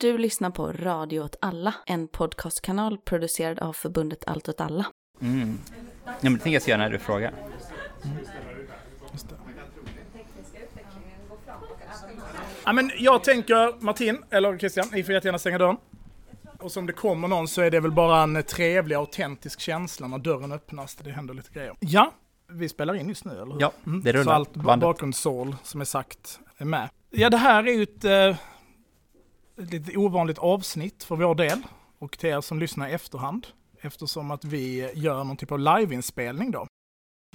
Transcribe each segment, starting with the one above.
Du lyssnar på Radio åt alla, en podcastkanal producerad av förbundet Allt åt alla. Mm. Ja, men det tänker jag ska göra när du frågar. Just det. Ja, men jag tänker Martin, eller Christian, ni får jättegärna stänga dörren. Och som det kommer någon så är det väl bara en trevlig, autentisk känsla när dörren öppnas. Det händer lite grejer. Ja, vi spelar in just nu, eller hur? Mm. Ja, det rullar. Så allt bakgrundssål som är sagt är med. Ja, det här är ju ett, eh, ett lite ovanligt avsnitt för vår del och till er som lyssnar i efterhand. Eftersom att vi gör någon typ av liveinspelning då.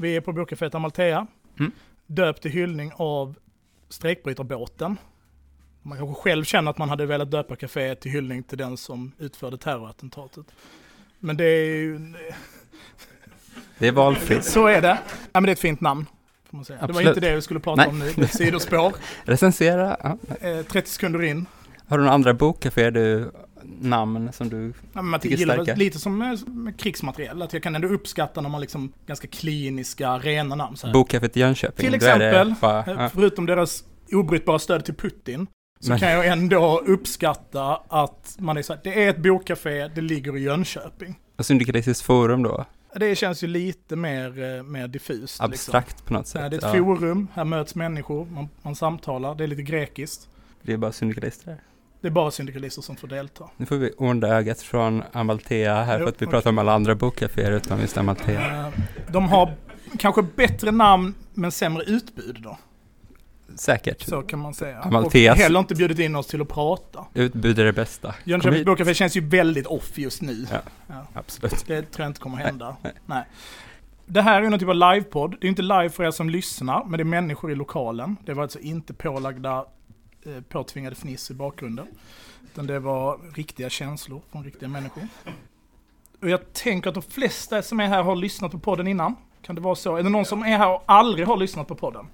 Vi är på Bokcaféet Amalthea, Mm. döpt till hyllning av strejkbrytarbåten. Man kanske själv känner att man hade velat döpa kaféet till hyllning till den som utförde terrorattentatet. Men det är ju... Det är valfritt. Så är det. Ja, men det är ett fint namn. Det var inte det vi skulle prata Nej. om nu, det är sidospår. Recensera. Ja. Eh, 30 sekunder in. Har du några andra bokkaféer du, namn som du... Ja, men Tycker gillar lite som med, med krigsmateriel, att jag kan ändå uppskatta när man liksom ganska kliniska, rena namn. Så här. Bokcaféet i Jönköping. Till är det exempel, bara, Eh, ja. Förutom deras obrytbara stöd till Putin, så Men- kan jag ändå uppskatta att man är så här, det är ett bokcafé, det ligger i Jönköping. Och Syndikalistiskt forum då? Det känns ju lite mer, eh, mer diffust. Abstrakt på något Liksom. sätt. Det är ett ja. forum, här möts människor, man, man samtalar, det är lite grekiskt. Det är bara syndikalister där. Det är bara syndikalister som får delta. Nu får vi onda ögat från Amalthea här Jo, för att vi okej. pratar om alla andra bokkaféer utom just Amalthea. Eh, De har kanske bättre namn men sämre utbud då. Säkert. Så kan man säga. Amaltheas- Och heller inte bjudit in oss till att prata. Utbud är det bästa. Jönköpings. Bokcafé känns ju väldigt off just nu. Ja. Ja. Absolut. Det tror jag inte kommer hända. Nej, Nej. Det här är någon typ av livepodd. Det är inte live för er som lyssnar, men det är människor i lokalen. Det var alltså inte pålagda, eh, påtvingade fniss i bakgrunden. Utan det var riktiga känslor från riktiga människor. Och jag tänker att de flesta som är här har lyssnat på podden innan. Kan det vara så? Är det någon som är här och aldrig har lyssnat på podden?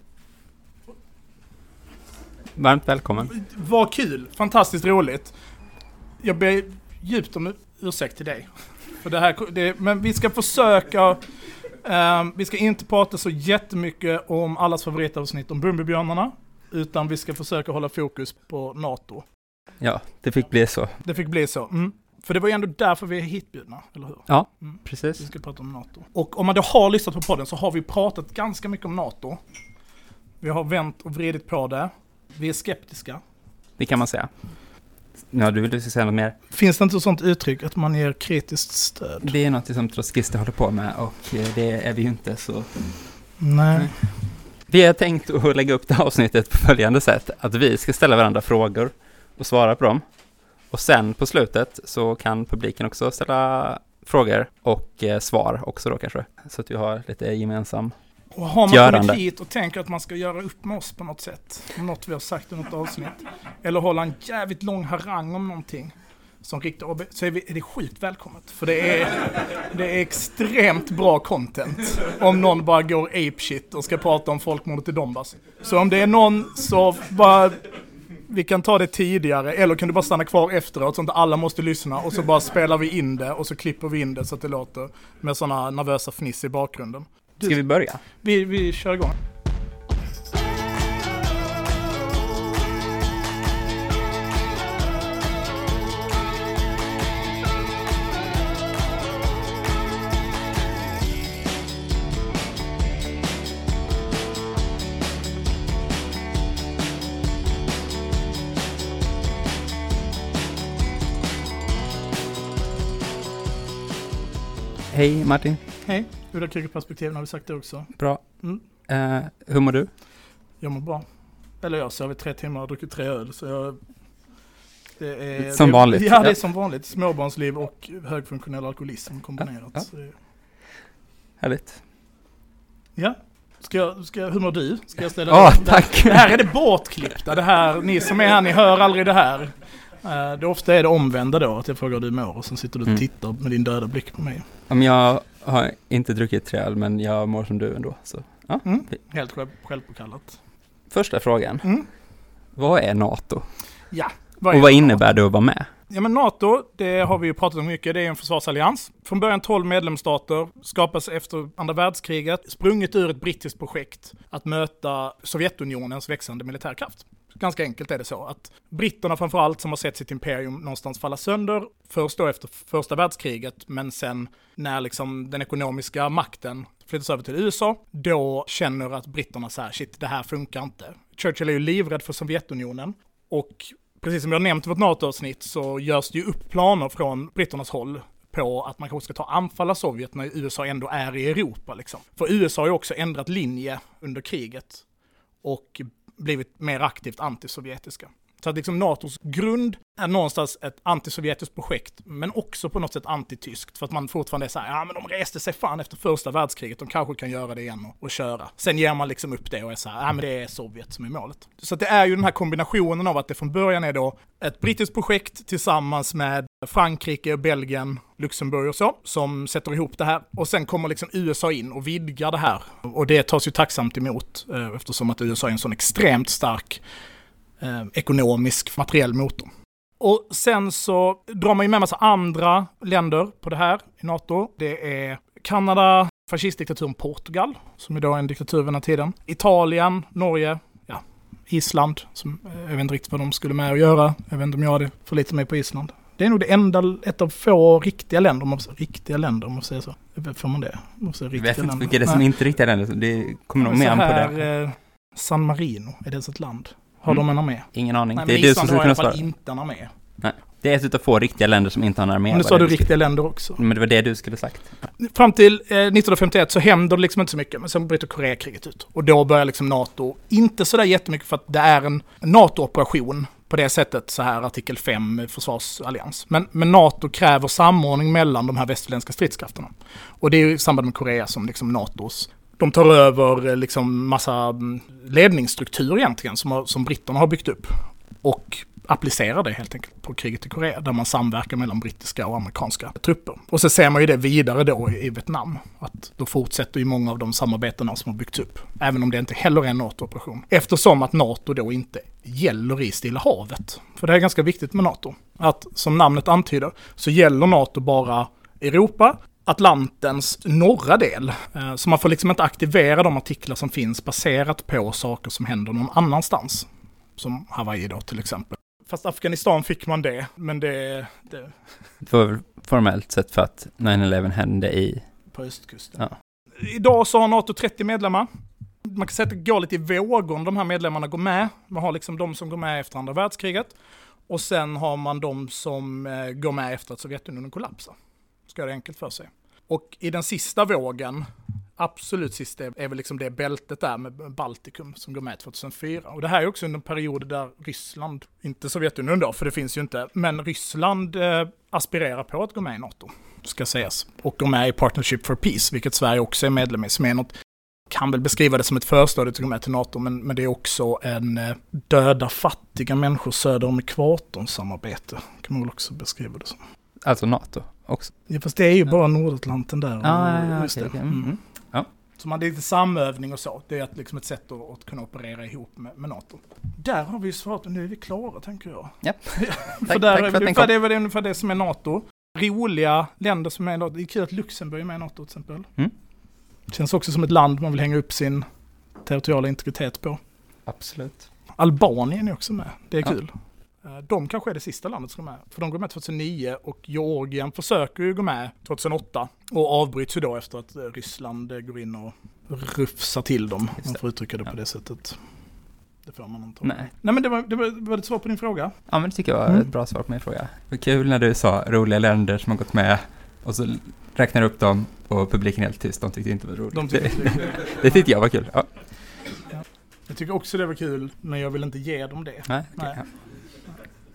Varmt välkommen. Vad kul! Fantastiskt roligt. Jag ber djupt om ursäkt till dig. För det här, det, men vi ska försöka, ehm, vi ska inte prata så jättemycket om allas favoritavsnitt om Bumbibjörnarna. Utan vi ska försöka hålla fokus på NATO. Ja, det fick bli så. Det fick bli så. Mm. För det var ju ändå därför vi är hitbjudna, eller hur? Ja, Mm. Vi precis. ska prata om NATO. Och om man då har lyssnat på podden så har vi pratat ganska mycket om NATO. Vi har vänt och vridit på det. Vi är skeptiska. Det kan man säga. Ja, du vill säga något mer? Finns det inte ett sånt uttryck att man ger kritiskt stöd? Det är något som trotskister håller på med och eh, det är vi ju inte så. Nej. Vi har tänkt att lägga upp det här avsnittet på följande sätt. Att vi ska ställa varandra frågor och svara på dem. Och sen på slutet så kan publiken också ställa frågor och eh, svar också då kanske. Så att vi har lite gemensam. Och har man Görande. kommit hit och tänker att man ska göra upp med oss på något sätt, om något vi har sagt i något avsnitt, eller hålla en jävligt lång harang om någonting, som riktar AB, så är, vi, är det sjukt välkommet. För det är, det är extremt bra content om någon bara går apeshit och ska prata om folkmordet i Donbass. Så om det är någon så bara, vi kan ta det tidigare, eller kan du bara stanna kvar efteråt så att inte alla måste lyssna och så bara spelar vi in det och så klipper vi in det så att det låter med sådana nervösa fniss i bakgrunden. Ska vi börja? Vi, vi kör igång. Hej Martin, Hej, ur ett krigarperspektiv har vi sagt det också. bra. Mm. Eh, hur mår du? Jag mår bra. Eller jag har sovit tre timmar och druckit tre öl så jag... Det är, Som det, vanligt. Ja, det Ja. är som vanligt. Småbarnsliv och högfunktionell alkoholism kombinerat. Ja. Det- Härligt. Ja. Ska jag, ska jag, hur mår du? Ska jag ställa Ja, det- tack. Det här är det bortklippta. Det här, ni som är här, ni hör aldrig det här. Eh, det ofta är det omvända då, att jag frågar hur du mår och sen sitter du och Mm. tittar med din döda blick på mig. Om jag har inte druckit tre öl, men jag mår som du ändå. Så. Ja. Mm. Helt själv, självpåkallat. Första frågan. Mm. Vad är NATO? Ja. Och vad innebär det att vara med? Ja men NATO, det har vi ju pratat om mycket, det är en försvarsallians. Från början 12 medlemsstater, skapas efter andra världskriget, sprunget ur ett brittiskt projekt att möta Sovjetunionens växande militärkraft. Ganska enkelt är det så att britterna framförallt som har sett sitt imperium någonstans falla sönder, först då efter första världskriget, men sen när liksom den ekonomiska makten flyttas över till USA, då känner att britterna så här, shit, det här funkar inte. Churchill är ju livrädd för Sovjetunionen och precis som jag nämnt i vårt NATO-avsnitt så görs det ju upp planer från britternas håll på att man kanske ska ta anfalla Sovjet när USA ändå är i Europa. Liksom. För USA har ju också ändrat linje under kriget och blivit mer aktivt antisovjetiska. Så att liksom NATOs grund är någonstans ett antisovjetiskt projekt, men också på något sätt antityskt. För att man fortfarande är så här, ja men de reste sig fan efter första världskriget, de kanske kan göra det igen och, och köra. Sen ger man liksom upp det och är så här, ja men det är Sovjet som är målet. Så att det är ju den här kombinationen av att det från början är då ett brittiskt projekt tillsammans med Frankrike, Belgien, Luxemburg och så, som sätter ihop det här. Och sen kommer liksom USA in och vidgar det här. Och det tas ju tacksamt emot eh, eftersom att USA är en sån extremt stark eh, ekonomisk materiell motor. Och sen så drar man ju med massa andra länder på det här i NATO. Det är Kanada, fascistdiktaturen Portugal, som är då en diktatur vid den här tiden. Italien, Norge, ja, Island, som eh, jag vet inte riktigt vad de skulle med att göra. Jag vet inte om jag hade förlitat mig på Island. Det är nog det enda, ett av få riktiga länder, om man får, riktiga länder om man säger så. Får man det? Man får säga Jag vet inte vilka det är som inte är länder. Det kommer nog mer an på här, det. eh, San Marino, är det ett land? Har Mm. de en armé? Ingen aning. Nej, det är du som skulle kunna svara. inte en armé. Det är ett av få riktiga länder som inte har en armé. Men nu sa du skulle- riktiga länder också. Men det var det du skulle sagt. Fram till eh, 1951 så händer det liksom inte så mycket, men sen bryter Koreakriget ut. Och då börjar liksom NATO, inte sådär jättemycket för att det är en NATO-operation på det sättet, så här artikel 5 försvarsallians. Men, men NATO kräver samordning mellan de här västerländska stridskrafterna. Och det är ju i samband med Korea som liksom NATOs de tar över eh, liksom massa mm, ledningsstruktur egentligen som, har, som britterna har byggt upp. Och applicerar det helt enkelt på kriget i Korea där man samverkar mellan brittiska och amerikanska trupper. Och så ser man ju det vidare då i Vietnam. Att då fortsätter ju många av de samarbetena som har byggts upp. Även om det inte heller är en NATO-operation. Eftersom att NATO då inte gäller i Stilla havet. För det är ganska viktigt med NATO. Att som namnet antyder så gäller NATO bara Europa, Atlantens norra del. Eh, Så man får liksom inte aktivera de artiklar som finns baserat på saker som händer någon annanstans. Som Hawaii då till exempel. Fast Afghanistan fick man det, men det, det var väl formellt sett för att 9-11 hände i... på östkusten. Ja. Idag så har NATO 30 medlemmar. Man kan säga att det går lite i vågor om de här medlemmarna går med. Man har liksom de som går med efter andra världskriget. Och sen har man de som eh, går med efter att Sovjetunionen kollapsar. Ska det enkelt för sig. Och i den sista vågen, absolut sista, är väl liksom det bältet där med Baltikum som går med 2004. Och det här är också under en period där Ryssland, inte Sovjetunionen då, för det finns ju inte, men Ryssland eh, aspirerar på att gå med i NATO, ska sägas. Och gå med i Partnership for Peace, vilket Sverige också är medlem i, som är något kan väl beskriva det som ett förstadie till att gå med till NATO, men, men det är också en eh, döda fattiga människor söder om ekvatorn samarbete. Kan man väl också beskriva det som. Alltså NATO också. Ja, fast det är ju bara Nordatlanten där. Ja, ja, ja, Just okej, det. okej. Mm. Mm. Ja. Så man, det är lite samövning och så. Det är ett, liksom ett sätt att, att kunna operera ihop med, med NATO. Där har vi svarat, nu är vi klara tänker jag. Japp. för Tack- där tack för ungefär, kom. det är väl ungefär det som är NATO. Roliga länder som är i NATO. Det är kul att Luxemburg är med i NATO till exempel. Mm. Känns också som ett land man vill hänga upp sin territoriala integritet på. Absolut. Albanien är också med. Det är Ja. kul. Eh, De kanske är det sista landet som går med. För de går med 2009 och Georgien försöker ju gå med 2008. Och avbryts ju då efter att eh, Ryssland eh, går in och rufsar till dem. Om man får uttrycka det Ja. på det sättet. Det får man inte. Nej. Nej men det var, det var, var det ett svar på din fråga? Ja, men det tycker jag var Mm. ett bra svar på min fråga. Det var kul när du sa roliga länder som har gått med och så räknar du upp dem och publiken är helt tyst. De tyckte inte det var roligt. De det, tycker, det, det tyckte jag var kul. Ja. jag tycker också det var kul, men jag vill inte ge dem det. Nej, okej, Nej. ja.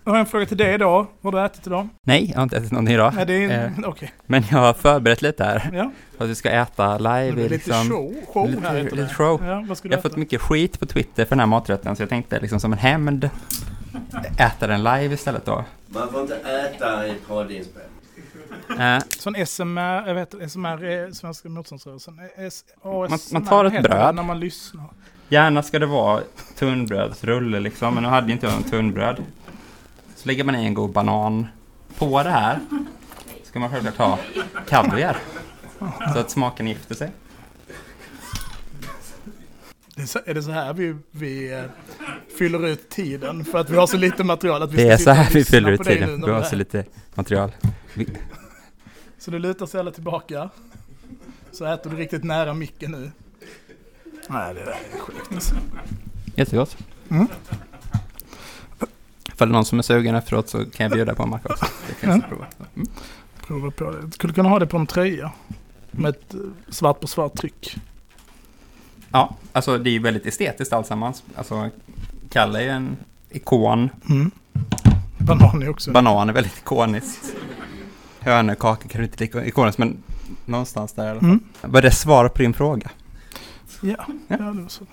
Jag har en fråga till dig då. Vad har du ätit idag? Nej, jag har inte ätit någonting idag. Nej, det är, Eh, okej. Men jag har förberett lite här. Ja, För att vi ska äta det live. är i lite liksom, show, show lite- här lite det. show. Ja, vad ska du Jag har äta? fått mycket skit på Twitter för den här maträtten så jag tänkte liksom som en hämnd äta den live istället då. Man får inte äta i poddinspelning. Eh, Sån SMR, jag vet SMR är Svenska motståndsrörelsen. S, Man- man tar ett det bröd. När man lyssnar. gärna ska det vara tunnbrödsrulle liksom, men nu hade inte jag någon tunnbröd. Så lägger man i en god banan. På det här ska man självklart ha kaviar. Så att smaken gifter sig. Det är, så, är det så här vi, vi eh, fyller ut tiden för att vi har så lite material att vi Det ska är så här vi fyller på ut tiden. Vi har så lite material. Så du lutar sig alla tillbaka. Så äter du riktigt nära micken nu. Nej, det där är sjukt. jättegott. Mm. Ifall det är någon som är sugen efteråt så kan jag bjuda på en macka också. Det kan jag Mm. prova. Mm. Prova på det. Du skulle kunna ha det på en tröja. Med ett eh, svart på svart tryck. Ja, alltså det är ju väldigt estetiskt alltsammans. Alltså, Kalle är ju en ikon. Mm. Banan är också Banan är väldigt ikoniskt. Hönökaka kanske inte lika ikoniskt, men någonstans där i alla fall. Mm. Var det svar på din fråga? Ja, ja det var så.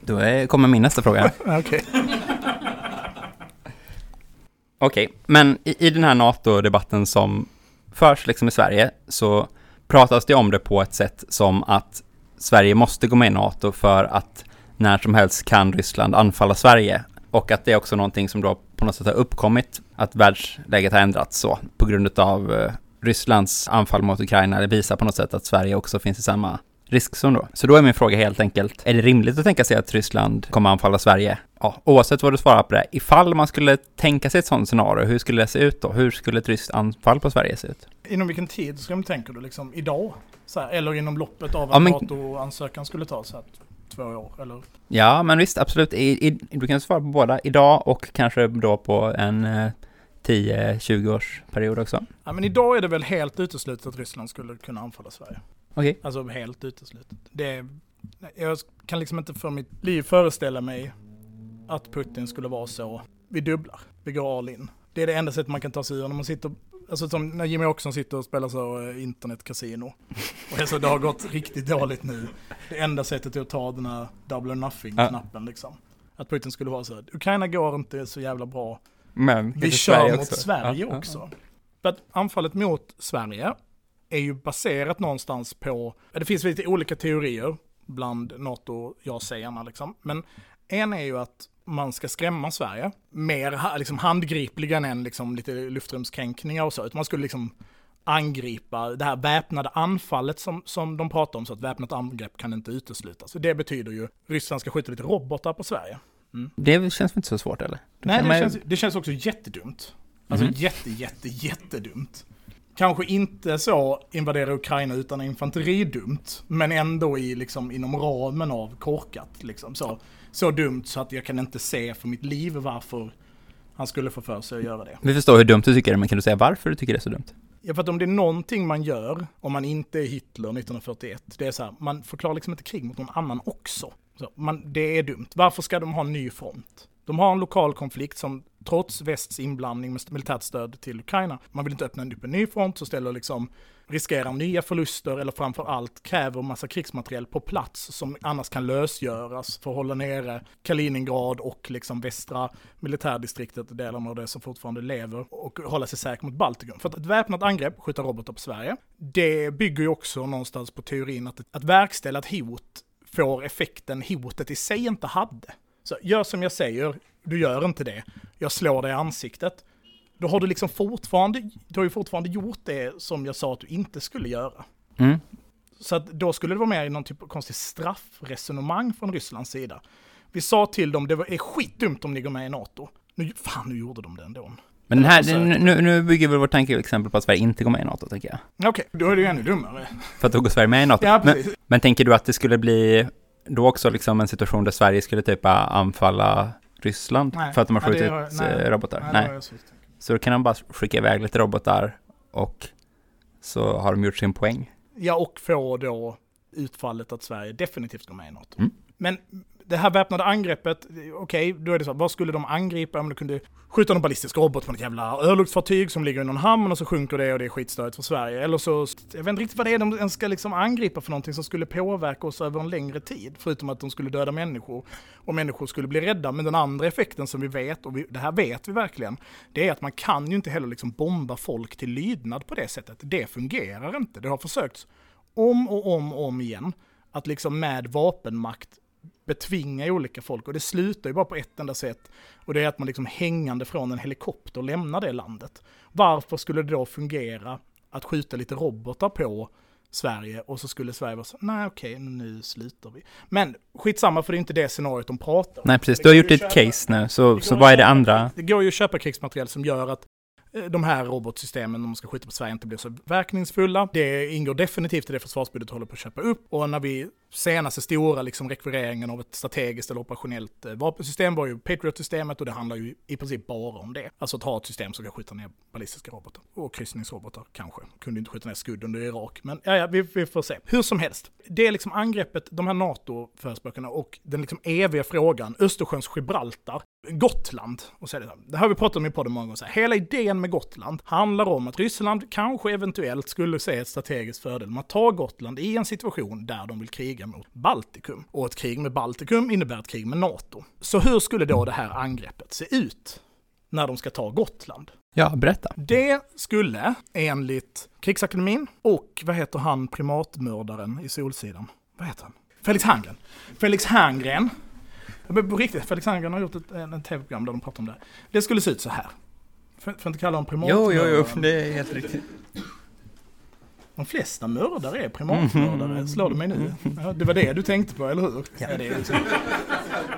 Då är, kommer min nästa fråga. Ja, Okej. okay. men i, i den här NATO-debatten som förs liksom i Sverige så pratas det om det på ett sätt som att Sverige måste gå med i NATO för att när som helst kan Ryssland anfalla Sverige. Och att det är också någonting som då på något sätt har uppkommit, att världsläget har ändrats så på grund av eh, Rysslands anfall mot Ukraina. Det visar på något sätt att Sverige också finns i samma riskzon då. Så då är min fråga helt enkelt, är det rimligt att tänka sig att Ryssland kommer anfalla Sverige? Ja, oavsett vad du svarar på det, ifall man skulle tänka sig ett sådant scenario, hur skulle det se ut då? Hur skulle ett ryskt anfall på Sverige se ut? Inom vilken tid ska man tänker du? Liksom idag? Här, eller inom loppet av att Ja, men- NATO-ansökan skulle ta så här, två år? Eller? Ja, men visst, absolut. I, i, du kan svara på båda, idag och kanske då på en eh, 10-20 års period också. Ja, men idag är det väl helt uteslutet att Ryssland skulle kunna anfalla Sverige. Okej. Alltså helt uteslutet. Det, jag kan liksom inte för mitt liv föreställa mig att Putin skulle vara så, vi dubblar, vi går all in. Det är det enda sättet man kan ta sig ur när man sitter, alltså som när Jimmy Åkesson sitter och spelar så eh, internetkasino. Och det, är så, det har gått riktigt dåligt nu. Det enda sättet är att ta den här double nothing-knappen liksom. Att Putin skulle vara så här, Ukraina går inte så jävla bra, Men vi kör mot Sverige också. För att anfallet mot Sverige är ju baserat någonstans på, det finns lite olika teorier bland NATO-ja-sägarna liksom. Men en är ju att man ska skrämma Sverige mer liksom handgripligen än liksom lite luftrumskränkningar och så. Utan man skulle liksom angripa det här väpnade anfallet som, som de pratar om, så att väpnat angrepp kan inte uteslutas. Det betyder ju Ryssland ska skjuta lite robotar på Sverige. Det känns inte så svårt eller? Då Nej, det, man- känns, det känns också jättedumt. Alltså Mhm. jätte, jätte, jättedumt. Kanske inte så invadera Ukraina utan infanteridumt, men ändå i, liksom, inom ramen av korkat. Liksom. Så, så dumt så att jag kan inte se för mitt liv varför han skulle få för sig att göra det. Vi förstår hur dumt du tycker det, men kan du säga varför du tycker det är så dumt? Ja, för att om det är någonting man gör, om man inte är Hitler 1941, det är så här, man förklarar liksom inte krig mot någon annan också. Så man, det är dumt. Varför ska de ha en ny front? De har en lokal konflikt som trots västs inblandning med militärt stöd till Ukraina, man vill inte öppna upp en ny front, så ställer liksom riskerar nya förluster eller framför allt kräver massa krigsmateriel på plats som annars kan lösgöras för att hålla nere Kaliningrad och liksom västra militärdistriktet, delen av det som fortfarande lever och hålla sig säker mot Baltikum. För att ett väpnat angrepp, skjuta robotar på Sverige, det bygger ju också någonstans på teorin att att verkställa ett hot får effekten hotet i sig inte hade. Så gör som jag säger, du gör inte det, jag slår dig i ansiktet. Då har du liksom fortfarande, du har ju fortfarande gjort det som jag sa att du inte skulle göra. Mm. Så att då skulle det vara mer i någon typ av konstig straffresonemang från Rysslands sida. Vi sa till dem, det är skitdumt om ni går med i NATO. Nu, fan, nu gjorde de det ändå. Men den här, nu, nu bygger väl vårt tankeexempel på att Sverige inte går med i NATO, tänker jag. Okej, då är det ju ännu dummare. För att då går Sverige med i NATO. Ja, men, men tänker du att det skulle bli då också liksom en situation där Sverige skulle typ anfalla Ryssland Nej. för att de har skjutit har- nej. eh, robotar? Nej, så- då kan de bara skicka iväg lite robotar och så har de gjort sin poäng. Ja, och få då utfallet att Sverige definitivt går med i NATO. Mm. Men det här väpnade angreppet, okej, då är det så, vad skulle de angripa om de kunde skjuta någon ballistisk robot från ett jävla örlogsfartyg som ligger i någon hamn och så sjunker det och det är skitstörigt för Sverige. Eller så, jag vet inte riktigt vad det är de ens ska liksom angripa för någonting som skulle påverka oss över en längre tid. Förutom att de skulle döda människor och människor skulle bli rädda. Men den andra effekten som vi vet, och vi, det här vet vi verkligen, det är att man kan ju inte heller liksom bomba folk till lydnad på det sättet. Det fungerar inte. Det har försökts om och om och om igen att liksom med vapenmakt betvinga olika folk och det slutar ju bara på ett enda sätt och det är att man liksom hängande från en helikopter lämnar det landet. Varför skulle det då fungera att skjuta lite robotar på Sverige och så skulle Sverige vara så, nej okej, nu slutar vi. Men skitsamma för det är inte det scenariot de pratar om. Nej, precis. Du har gjort ditt case nu, så, så vad är det andra? Det går ju att köpa krigsmateriel som gör att Eh, de här robotsystemen, om man ska skjuta på Sverige, inte blir så verkningsfulla. Det ingår definitivt i det försvarsbudget håller på att köpa upp. Och när vi senaste stora liksom rekvireringen av ett strategiskt eller operationellt eh, vapensystem var ju Patriot-systemet och det handlar ju i princip bara om det. Alltså att ha ett system som kan skjuta ner ballistiska robotar. Och kryssningsrobotar kanske. Kunde inte skjuta ner Scud under Irak. Men ja, ja vi, vi får se. Hur som helst. Det är liksom angreppet, de här NATO-förespråkarna och den liksom eviga frågan, Östersjöns Gibraltar, Gotland. Och så är det, så här. det har vi pratat om i podden många gånger. Så här. Hela idén med Gotland handlar om att Ryssland kanske eventuellt skulle se ett strategiskt fördel med att ta Gotland i en situation där de vill kriga mot Baltikum. Och ett krig med Baltikum innebär ett krig med NATO. Så hur skulle då det här angreppet se ut när de ska ta Gotland? Ja, berätta. Det skulle enligt Krigsakademin och vad heter han primatmördaren i Solsidan? Vad heter han? Felix Herngren. Felix Herngren. Men På riktigt, Felix Herngren har gjort ett en, en tv-program där de pratar om det. Det skulle se ut så här. Får får inte kalla dem primatmördaren. det är helt riktigt. De flesta mördare är primatmördare, slår du mig nu? Ja, det var det du tänkte på, eller hur? Ja. det, är,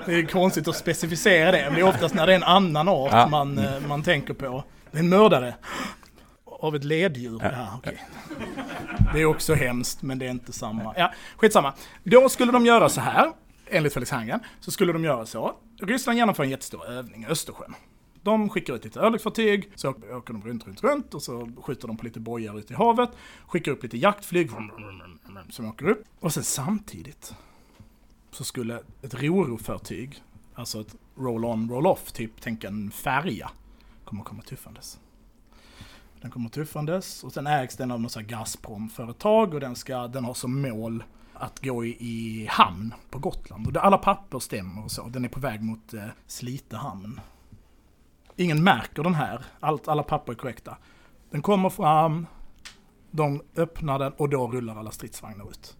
det är konstigt att specificera det, men det är oftast när det är en annan art Ja. man, eh, man tänker på. Det är en mördare av ett leddjur. Ja. Ja. okej. Det är också hemskt, men det är inte samma. Ja, skitsamma. Då skulle de göra så här, enligt Felix Herngren, så skulle de göra så. Ryssland genomför en jättestor övning i Östersjön. De skickar ut lite örlogsfartyg, så åker de runt, runt, runt och så skjuter de på lite bojar ute i havet. Skickar upp lite jaktflyg som åker upp. Och sen samtidigt så skulle ett rorofartyg, alltså ett roll-on, roll-off, typ tänk en färja, kommer komma tuffandes. Den kommer tuffandes och sen ägs den av något Gazprom-företag och den, ska, den har som mål att gå i, i hamn på Gotland. Och alla papper stämmer och så. Den är på väg mot eh, Slite hamn. Ingen märker den här. Allt, alla papper är korrekta. Den kommer fram, de öppnar den och då rullar alla stridsvagnar ut.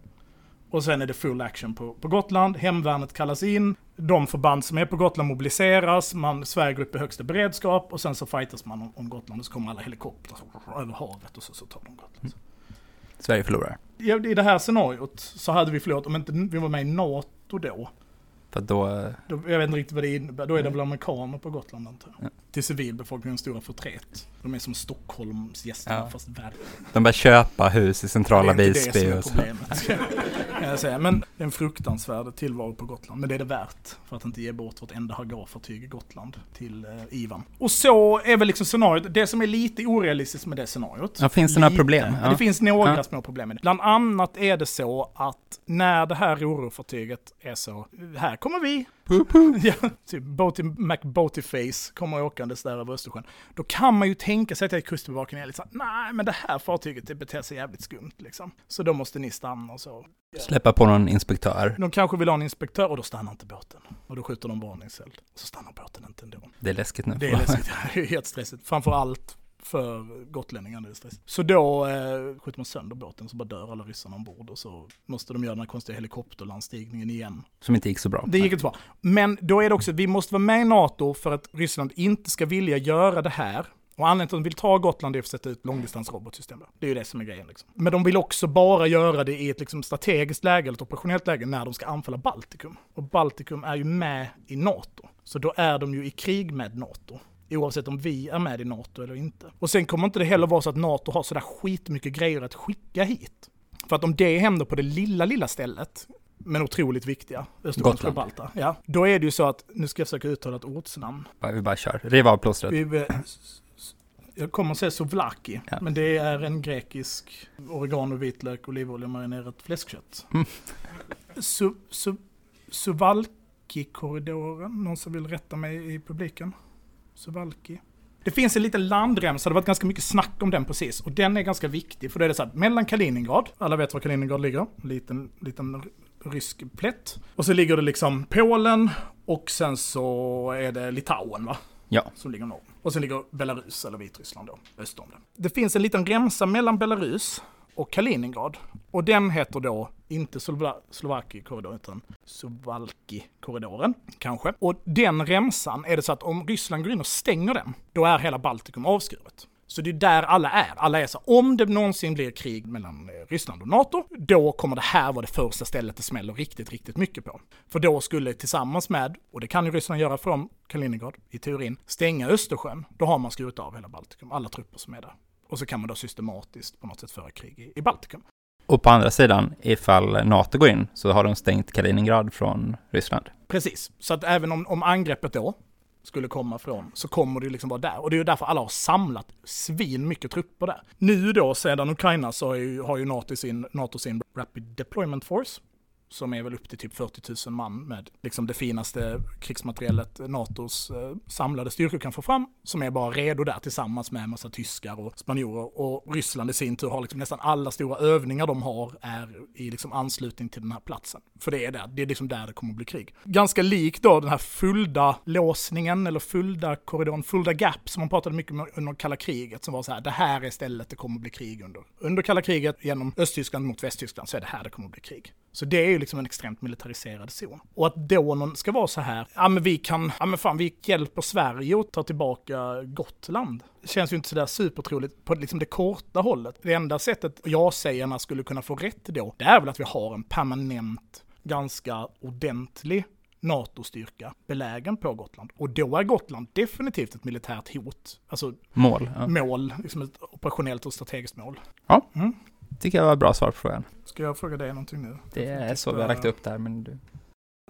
Och sen är det full action på, på Gotland. Hemvärnet kallas in. De förband som är på Gotland mobiliseras. Man, Sverige går upp i högsta beredskap och sen så fightas man om, om Gotland och så kommer alla helikoptrar över havet och så, så tar de Gotland. Sverige förlorar. I det här scenariot så hade vi förlorat, om inte vi var med i NATO då, För då... eh, då jag vet inte riktigt vad det innebär, då är det väl amerikaner på Gotland antar jag. Ja. Till civilbefolkningens stora förtret. De är som Stockholmsgästerna Ja. fast värre. De börjar köpa hus i centrala det är inte det Visby som är problemet. kan jag säga. Men det är en fruktansvärd tillvaro på Gotland. Men det är det värt för att inte ge bort vårt enda hangarfartyg i Gotland till eh, Ivan. Och så är väl liksom scenariot, det som är lite orealistiskt med det scenariot. Ja, finns det några lite, problem? Ja. Det finns några Ja. små problem med det. Bland annat är det så att när det här orofartyget är så, här kommer vi, ja, typ Boaty McBoatyface kommer åkandes där över Östersjön. Då kan man ju tänka sig att kustbevakningen är lite såhär, nej men det här fartyget det beter sig jävligt skumt liksom. Så då måste ni stanna och så. Släppa på någon inspektör. De kanske vill ha en inspektör och då stannar inte båten. Och då skjuter de varningseld. Så stannar båten inte ändå. Det är läskigt nu. Det är läskigt, det är helt stressigt. Framför allt för gotlänningarna det. Så då eh, skjuter man sönder båten så bara dör alla ryssarna ombord och så måste de göra den här konstiga helikopterlandstigningen igen. Som inte gick så bra. Det gick inte bra. Men då är det också, vi måste vara med i NATO för att Ryssland inte ska vilja göra det här. Och anledningen till att de vill ta Gotland är för att sätta ut långdistansrobotsystem. Det är ju det som är grejen. Liksom. Men de vill också bara göra det i ett liksom, strategiskt läge, eller ett operationellt läge, när de ska anfalla Baltikum. Och Baltikum är ju med i NATO. Så då är de ju i krig med NATO. Oavsett om vi är med i NATO eller inte. Och sen kommer inte det heller vara så att NATO har sådär skitmycket grejer att skicka hit. För att om det händer på det lilla, lilla stället, men otroligt viktiga, Östersjöns Gotland. Gibraltar, ja, då är det ju så att, nu ska jag försöka uttala ett ortsnamn. Vi bara kör. Riv av plåstret. Vi, jag kommer att säga Sovlaki, Ja. men det är en grekisk oregano, vitlök, olivolja, marinerat fläskkött. Mm. Su, su, Suvalki-korridoren, någon som vill rätta mig i publiken? Suvalki. Det finns en liten landremsa, det har varit ganska mycket snack om den precis. Och den är ganska viktig, för då är det så här, mellan Kaliningrad, alla vet var Kaliningrad ligger, en liten, liten rysk plätt. Och så ligger det liksom Polen, och sen så är det Litauen va? Ja. som ligger norr. Och sen ligger Belarus, eller Vitryssland då, öster om det. Det finns en liten remsa mellan Belarus och Kaliningrad. Och den heter då inte Slovakikorridoren utan Suvalki-korridoren, kanske. Och den remsan är det så att om Ryssland går in och stänger den, då är hela Baltikum avskuret. Så det är där alla är. Alla är så om det någonsin blir krig mellan eh, Ryssland och NATO, då kommer det här vara det första stället det smäller riktigt, riktigt mycket på. För då skulle tillsammans med, och det kan ju Ryssland göra från Kaliningrad i teorin, stänga Östersjön. Då har man skurit av hela Baltikum, alla trupper som är där. Och så kan man då systematiskt på något sätt föra krig i, i Baltikum. Och på andra sidan, ifall NATO går in, så har de stängt Kaliningrad från Ryssland. Precis, så att även om, om angreppet då skulle komma från, så kommer det liksom vara där. Och det är ju därför alla har samlat svin mycket trupper där. Nu då, sedan Ukraina, så har ju, har ju NATO, sin, NATO sin Rapid Deployment Force, som är väl upp till typ 40 000 man med liksom det finaste krigsmateriellet NATOs eh, samlade styrkor kan få fram, som är bara redo där tillsammans med en massa tyskar och spanjorer. Och Ryssland i sin tur har liksom nästan alla stora övningar de har är i liksom anslutning till den här platsen. För det är där, det är liksom där det kommer att bli krig. Ganska lik då den här Fulda låsningen eller Fulda korridoren, Fulda Gap som man pratade mycket om under kalla kriget som var så här, det här är stället det kommer att bli krig under. Under kalla kriget genom Östtyskland mot Västtyskland så är det här det kommer att bli krig. Så det är ju liksom en extremt militariserad zon. Och att då någon ska vara så här, ja men vi kan, ja men fan vi hjälper Sverige att ta tillbaka Gotland. Det känns ju inte sådär supertroligt på liksom det korta hållet. Det enda sättet ja-sägarna skulle kunna få rätt då, det är väl att vi har en permanent, ganska ordentlig NATO-styrka belägen på Gotland. Och då är Gotland definitivt ett militärt hot. Alltså Mål. Ja. mål, liksom ett operationellt och strategiskt mål. Tycker jag var ett bra svar på frågan. Ska jag fråga dig någonting nu? Det är så vi har lagt upp det här, men du...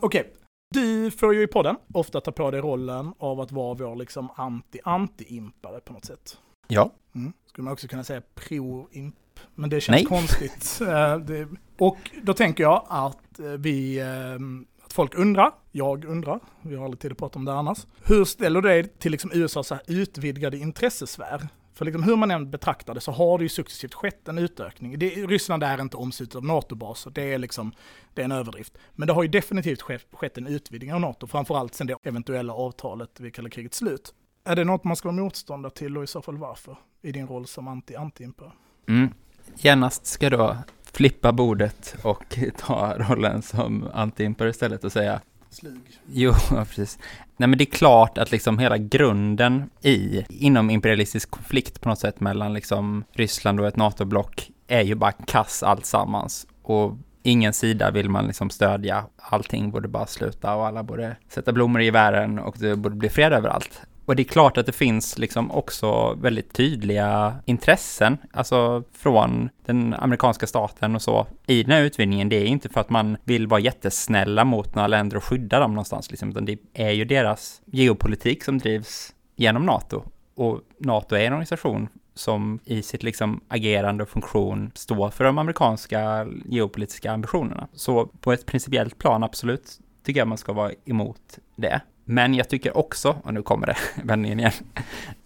Okej, du får ju i podden ofta ta på dig rollen av att vara vår liksom anti-anti-impare på något sätt. Ja. Mm. Skulle man också kunna säga pro-imp, men det känns Nej. konstigt. Eh, och då tänker jag att eh, vi, eh, att folk undrar, jag undrar, vi har aldrig tid att prata om det annars. Hur ställer du dig till liksom USAs utvidgade intressesfär? För liksom hur man än betraktar det så har det ju successivt skett en utökning. Det, Ryssland är inte omslutet av NATO-baser, det är liksom, det är en överdrift. Men det har ju definitivt skett, skett en utvidgning av NATO, framförallt sen det eventuella avtalet vid kalla krigets slut. Är det något man ska vara motståndare till och i så fall varför? I din roll som anti-anti-imperial? Mm. Genast ska då flippa bordet och ta rollen som anti-imper istället och säga Slug. Jo, precis. Nej, men det är klart att liksom hela grunden i, inom imperialistisk konflikt på något sätt mellan liksom Ryssland och ett NATO-block är ju bara kass alltsammans. Och ingen sida vill man liksom stödja. Allting borde bara sluta och alla borde sätta blommor i världen och det borde bli fred överallt. Och det är klart att det finns liksom också väldigt tydliga intressen, alltså från den amerikanska staten och så, i den här utvidgningen. Det är inte för att man vill vara jättesnälla mot några länder och skydda dem någonstans, liksom, utan det är ju deras geopolitik som drivs genom NATO. Och NATO är en organisation som i sitt liksom agerande och funktion står för de amerikanska geopolitiska ambitionerna. Så på ett principiellt plan, absolut, tycker jag man ska vara emot det. Men jag tycker också, och nu kommer det, vändningen igen,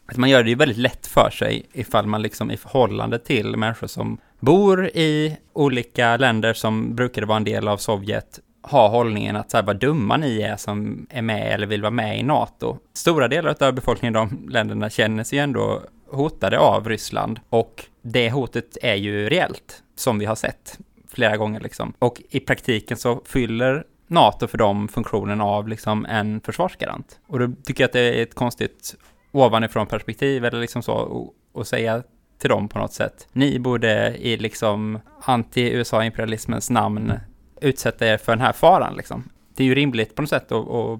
att man gör det ju väldigt lätt för sig ifall man liksom i förhållande till människor som bor i olika länder som brukade vara en del av Sovjet har hållningen att så här, vad dumma ni är som är med eller vill vara med i NATO. Stora delar av befolkningen i de länderna känner sig ju ändå hotade av Ryssland och det hotet är ju reellt, som vi har sett flera gånger liksom. Och i praktiken så fyller NATO för dem funktionen av liksom en försvarsgarant. Och då tycker jag att det är ett konstigt ovanifrån perspektiv eller liksom så att säga till dem på något sätt. Ni borde i liksom anti-USA-imperialismens namn utsätta er för den här faran liksom. Det är ju rimligt på något sätt att, att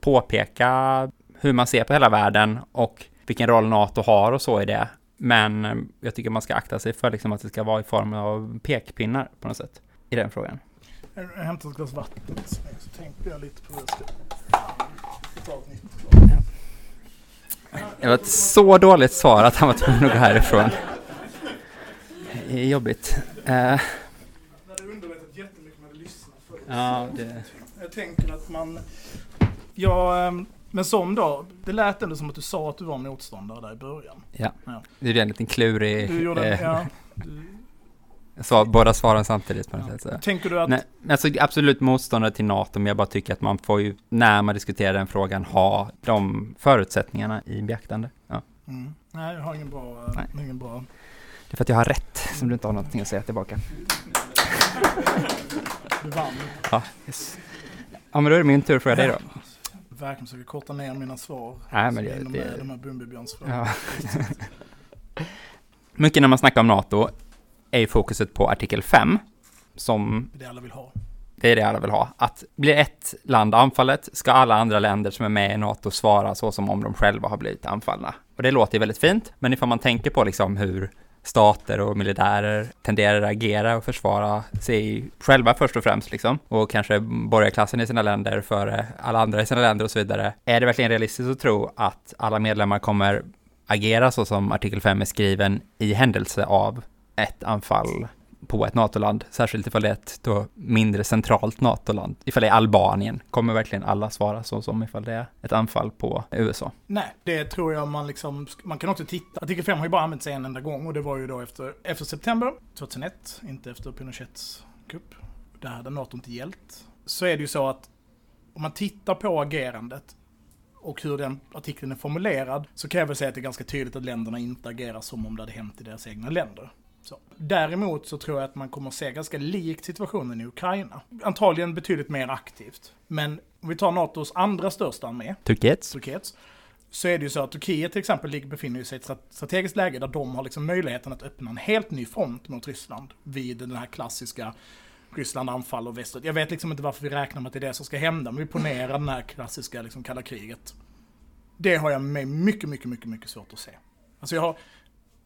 påpeka hur man ser på hela världen och vilken roll NATO har och så i det. Men eh, jag tycker man ska akta sig för liksom att det ska vara i form av pekpinnar på något sätt i den frågan. Jag hämtar ett glas vatten så tänkte jag lite på det. Jag ska. Det var ett så dåligt svar att han var tvungen att gå härifrån. Det är jobbigt. Uh, ja, det... Jag tänker att man... Ja, ehm, men som då, det lät ändå som att du sa att du var motståndare där i början. Ja. Ja. Det är en liten klurig... Du gjorde, eh, ja, du, svar, båda svaren samtidigt på något ja. sätt. Så. Tänker du att... Nej, alltså absolut motståndare till NATO, men jag bara tycker att man får ju, när man diskuterar den frågan, ha de förutsättningarna i beaktande. Ja. Mm. Nej, jag har ingen bra... eh, Nej. Ingen bra. Det är för att jag har rätt, som du inte har någonting att säga tillbaka. Du vann. Ja, yes. ja men då är det min tur att fråga dig då. Verkligen försöker korta ner mina svar. Nej, men det- det- de här Bumbibjörnsfrågorna. Ja. Mycket när man snackar om NATO är ju fokuset på artikel 5, som Det alla vill ha. det är det alla vill ha. Att blir ett land anfallet ska alla andra länder som är med i NATO svara så som om de själva har blivit anfallna. Och det låter ju väldigt fint, men ifall man tänker på liksom hur stater och militärer tenderar att agera och försvara sig själva först och främst liksom, och kanske borgarklassen i sina länder före alla andra i sina länder och så vidare. Är det verkligen realistiskt att tro att alla medlemmar kommer agera så som artikel 5 är skriven i händelse av ett anfall på ett NATO-land, särskilt ifall det är ett då mindre centralt NATO-land. Ifall det är Albanien, kommer verkligen alla svara så som ifall det är ett anfall på USA? Nej, det tror jag man liksom, man kan också titta. Artikel 5 har ju bara använts en enda gång och det var ju då efter, efter september 2001, inte efter Pinochets kupp. Där hade NATO inte gällt. Så är det ju så att om man tittar på agerandet och hur den artikeln är formulerad så kan jag väl säga att det är ganska tydligt att länderna inte agerar som om det hade hänt i deras egna länder. Så. Däremot så tror jag att man kommer att se ganska likt situationen i Ukraina. Antagligen betydligt mer aktivt. Men om vi tar NATOs andra största armé, Turkiet? Så är det ju så att Turkiet till exempel befinner sig i ett strat- strategiskt läge där de har liksom möjligheten att öppna en helt ny front mot Ryssland vid den här klassiska Ryssland anfaller västerut. Jag vet liksom inte varför vi räknar med att det är det som ska hända, men vi ponerar den här klassiska liksom kalla kriget. Det har jag med mycket, mycket, mycket, mycket svårt att se. Alltså jag har,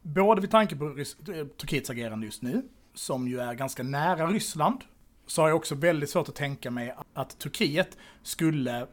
både vid tanke på Rys- Turkiets agerande just nu, som ju är ganska nära Ryssland, så har jag också väldigt svårt att tänka mig att Turkiet skulle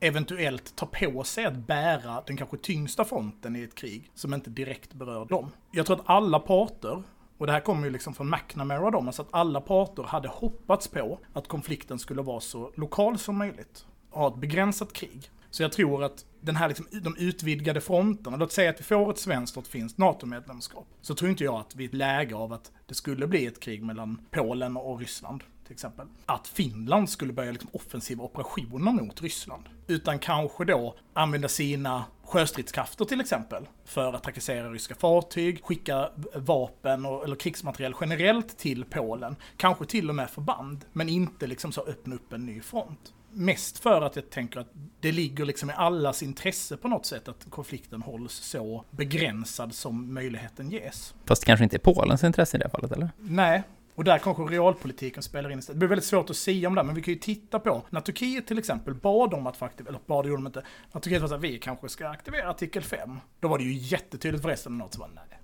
eventuellt ta på sig att bära den kanske tyngsta fronten i ett krig som inte direkt berör dem. Jag tror att alla parter, och det här kommer ju liksom från McNamara då, alltså att alla parter hade hoppats på att konflikten skulle vara så lokal som möjligt. Ha ett begränsat krig. Så jag tror att den här liksom, de utvidgade fronterna, låt säga att vi får ett svenskt och ett finskt NATO-medlemskap, så tror inte jag att vi är i ett läge av att det skulle bli ett krig mellan Polen och Ryssland till exempel. Att Finland skulle börja liksom offensiva operationer mot Ryssland. Utan kanske då använda sina sjöstridskrafter till exempel för att trakassera ryska fartyg, skicka vapen och, eller krigsmateriel generellt till Polen. Kanske till och med förband, men inte liksom så öppna upp en ny front. Mest för att jag tänker att det ligger liksom i allas intresse på något sätt att konflikten hålls så begränsad som möjligheten ges. Fast kanske inte är Polens intresse i det fallet, eller? Nej, och där kanske realpolitiken spelar in istället. Det blir väldigt svårt att säga om det, men vi kan ju titta på när Turkiet till exempel bad om att faktiskt, eller bad gjorde de inte, när Turkiet var så här, vi kanske ska aktivera artikel 5. Då var det ju jättetydligt för resten av något som var nej,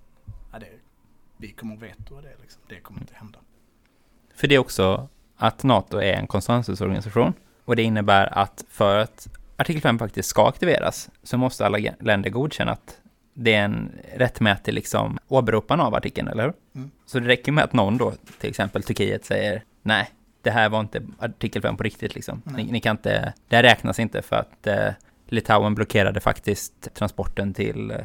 nej det, vi kommer att veta det liksom. Det kommer inte hända. För det är också att NATO är en konsensusorganisation och det innebär att för att artikel 5 faktiskt ska aktiveras så måste alla länder godkänna att det är en rättmätig liksom åberopan av artikeln, eller hur? Mm. Så det räcker med att någon då, till exempel Turkiet, säger nej, det här var inte artikel 5 på riktigt liksom. Ni, ni kan inte, det här räknas inte för att eh, Litauen blockerade faktiskt transporten till eh,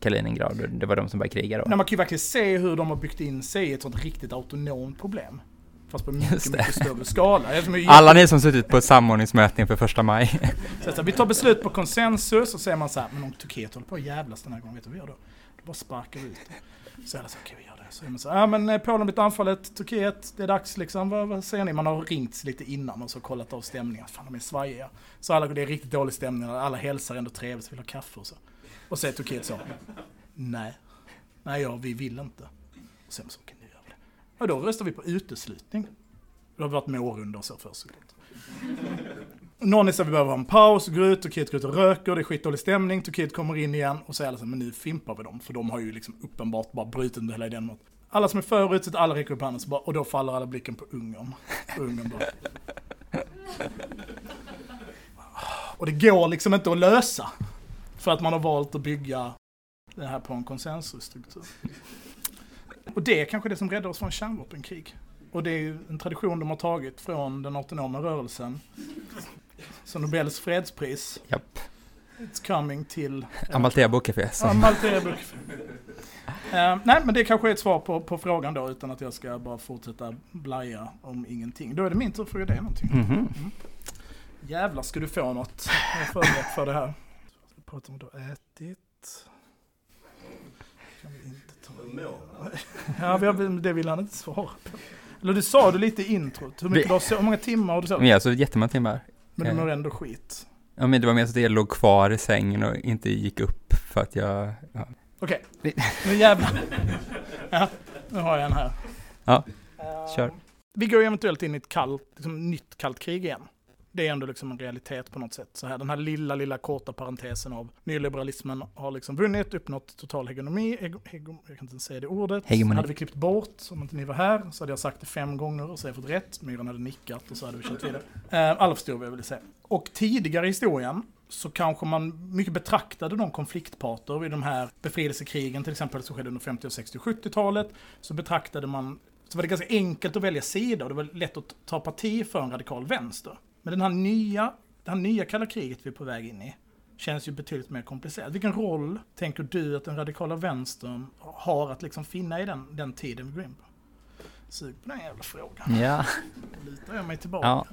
Kaliningrad det var de som började kriga då. Nej, man kan ju verkligen se hur de har byggt in sig i ett sånt riktigt autonomt problem. Fast på mycket, mycket större skala. Alla ni som suttit på ett samordningsmöte inför första maj. Så att vi tar beslut på konsensus och säger man så här, men om Turkiet håller på att jävlas den här gången, vet du vad vi gör då? Då bara sparkar vi ut. Så är det så, okej vi gör det. Så är man så här, ja men eh, Polen blivit anfallet, Turkiet, det är dags liksom, vad, vad säger ni? Man har ringt lite innan och så kollat av stämningen, fan de är svajiga. Så alla, det är riktigt dålig stämning, alla hälsar ändå trevligt, vill ha kaffe och så. Och säger Turkiet så, nej, nej ja, vi vill inte. Och sen så, okej Ja. Och då röstar vi på uteslutning. Det har varit mårunda och så först såklart. Någon är så vi behöver ha en paus, går ut, Turkiet går ut och röker, det är skitdålig stämning, Turkiet kommer in igen och så är alla så här, men nu fimpar vi dem, för de har ju liksom uppenbart bara brutit hela idén mot. Alla som är för utsatt, alla räcker upp handen, bara, och då faller alla blicken på Ungern. Ungern bara... Och det går liksom inte att lösa. För att man har valt att bygga det här på en konsensusstruktur. Och det är kanske det som räddar oss från kärnvapenkrig. Och det är ju en tradition de har tagit från den autonoma rörelsen. Så Nobels fredspris, Japp. it's coming till... Amalthea som- Malte Ebruk. Eh, nej, men det kanske är ett svar på, på frågan då, utan att jag ska bara fortsätta blaja om ingenting. Då är det min tur att fråga dig någonting. Mhm. Jävlar ska du få något. Jag har förberett för det här. Jag pratar om vad du har ätit. Ta Ja, vi har- det vill han inte svara på. Eller du sa du lite i introt. Hur, mycket Det- du har, så- hur många timmar har du Men sovit? jag har sovit jättemånga timmar. Men du mår ändå skit. Ja, men det var mer så att jag låg kvar i sängen och inte gick upp för att jag... Ja. Okej, Det- nu jävlar. Ja, nu har jag en här. Ja, kör. Vi går eventuellt in i ett kallt, liksom, nytt kallt krig igen. Det är ändå liksom en realitet på något sätt. Så här, den här lilla, lilla korta parentesen av nyliberalismen har liksom vunnit, uppnått total hegemoni. Hego, jag kan inte säga det ordet. Hegemoni. Hade vi klippt bort, om inte ni var här, så hade jag sagt det fem gånger och så hade jag fått rätt. Myran hade nickat och så hade vi kört vidare. Eh, alla förstår vad jag vill säga. Och tidigare i historien så kanske man mycket betraktade de konfliktparter vid de här befrielsekrigen, till exempel som skedde under 50, och 60 och 70-talet, så betraktade man, så var det ganska enkelt att välja sida och det var lätt att ta parti för en radikal vänster. Men den här nya, det här nya kalla kriget vi är på väg in i känns ju betydligt mer komplicerat. Vilken roll tänker du att den radikala vänstern har att liksom finna i den, den tiden vi går in på? Sug på den jävla frågan. Ja. Då lutar jag mig tillbaka. Ja.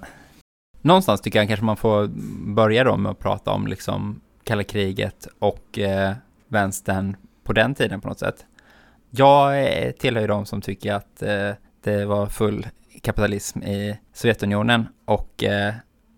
Någonstans tycker jag kanske man får börja då med att prata om liksom kalla kriget och eh, vänstern på den tiden på något sätt. Jag eh, tillhör ju de som tycker att eh, det var full kapitalism i Sovjetunionen och eh,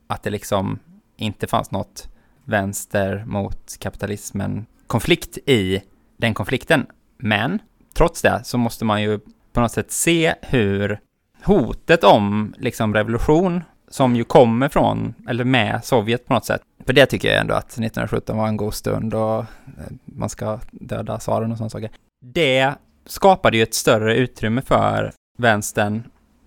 att det liksom inte fanns något vänster mot kapitalismen konflikt i den konflikten. Men trots det så måste man ju på något sätt se hur hotet om liksom revolution som ju kommer från, eller med Sovjet på något sätt. För det tycker jag ändå att 1917 var en god stund och eh, man ska döda tsaren och sådana saker. Det skapade ju ett större utrymme för vänstern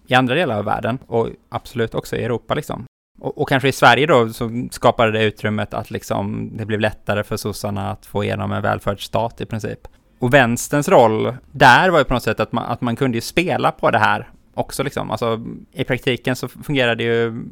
i andra delar av världen och absolut också i Europa liksom. Och, och kanske i Sverige då så skapade det utrymmet att liksom det blev lättare för sossarna att få igenom en välfärdsstat i princip. Och vänsterns roll där var ju på något sätt att man, att man kunde ju spela på det här också liksom. Alltså i praktiken så fungerade ju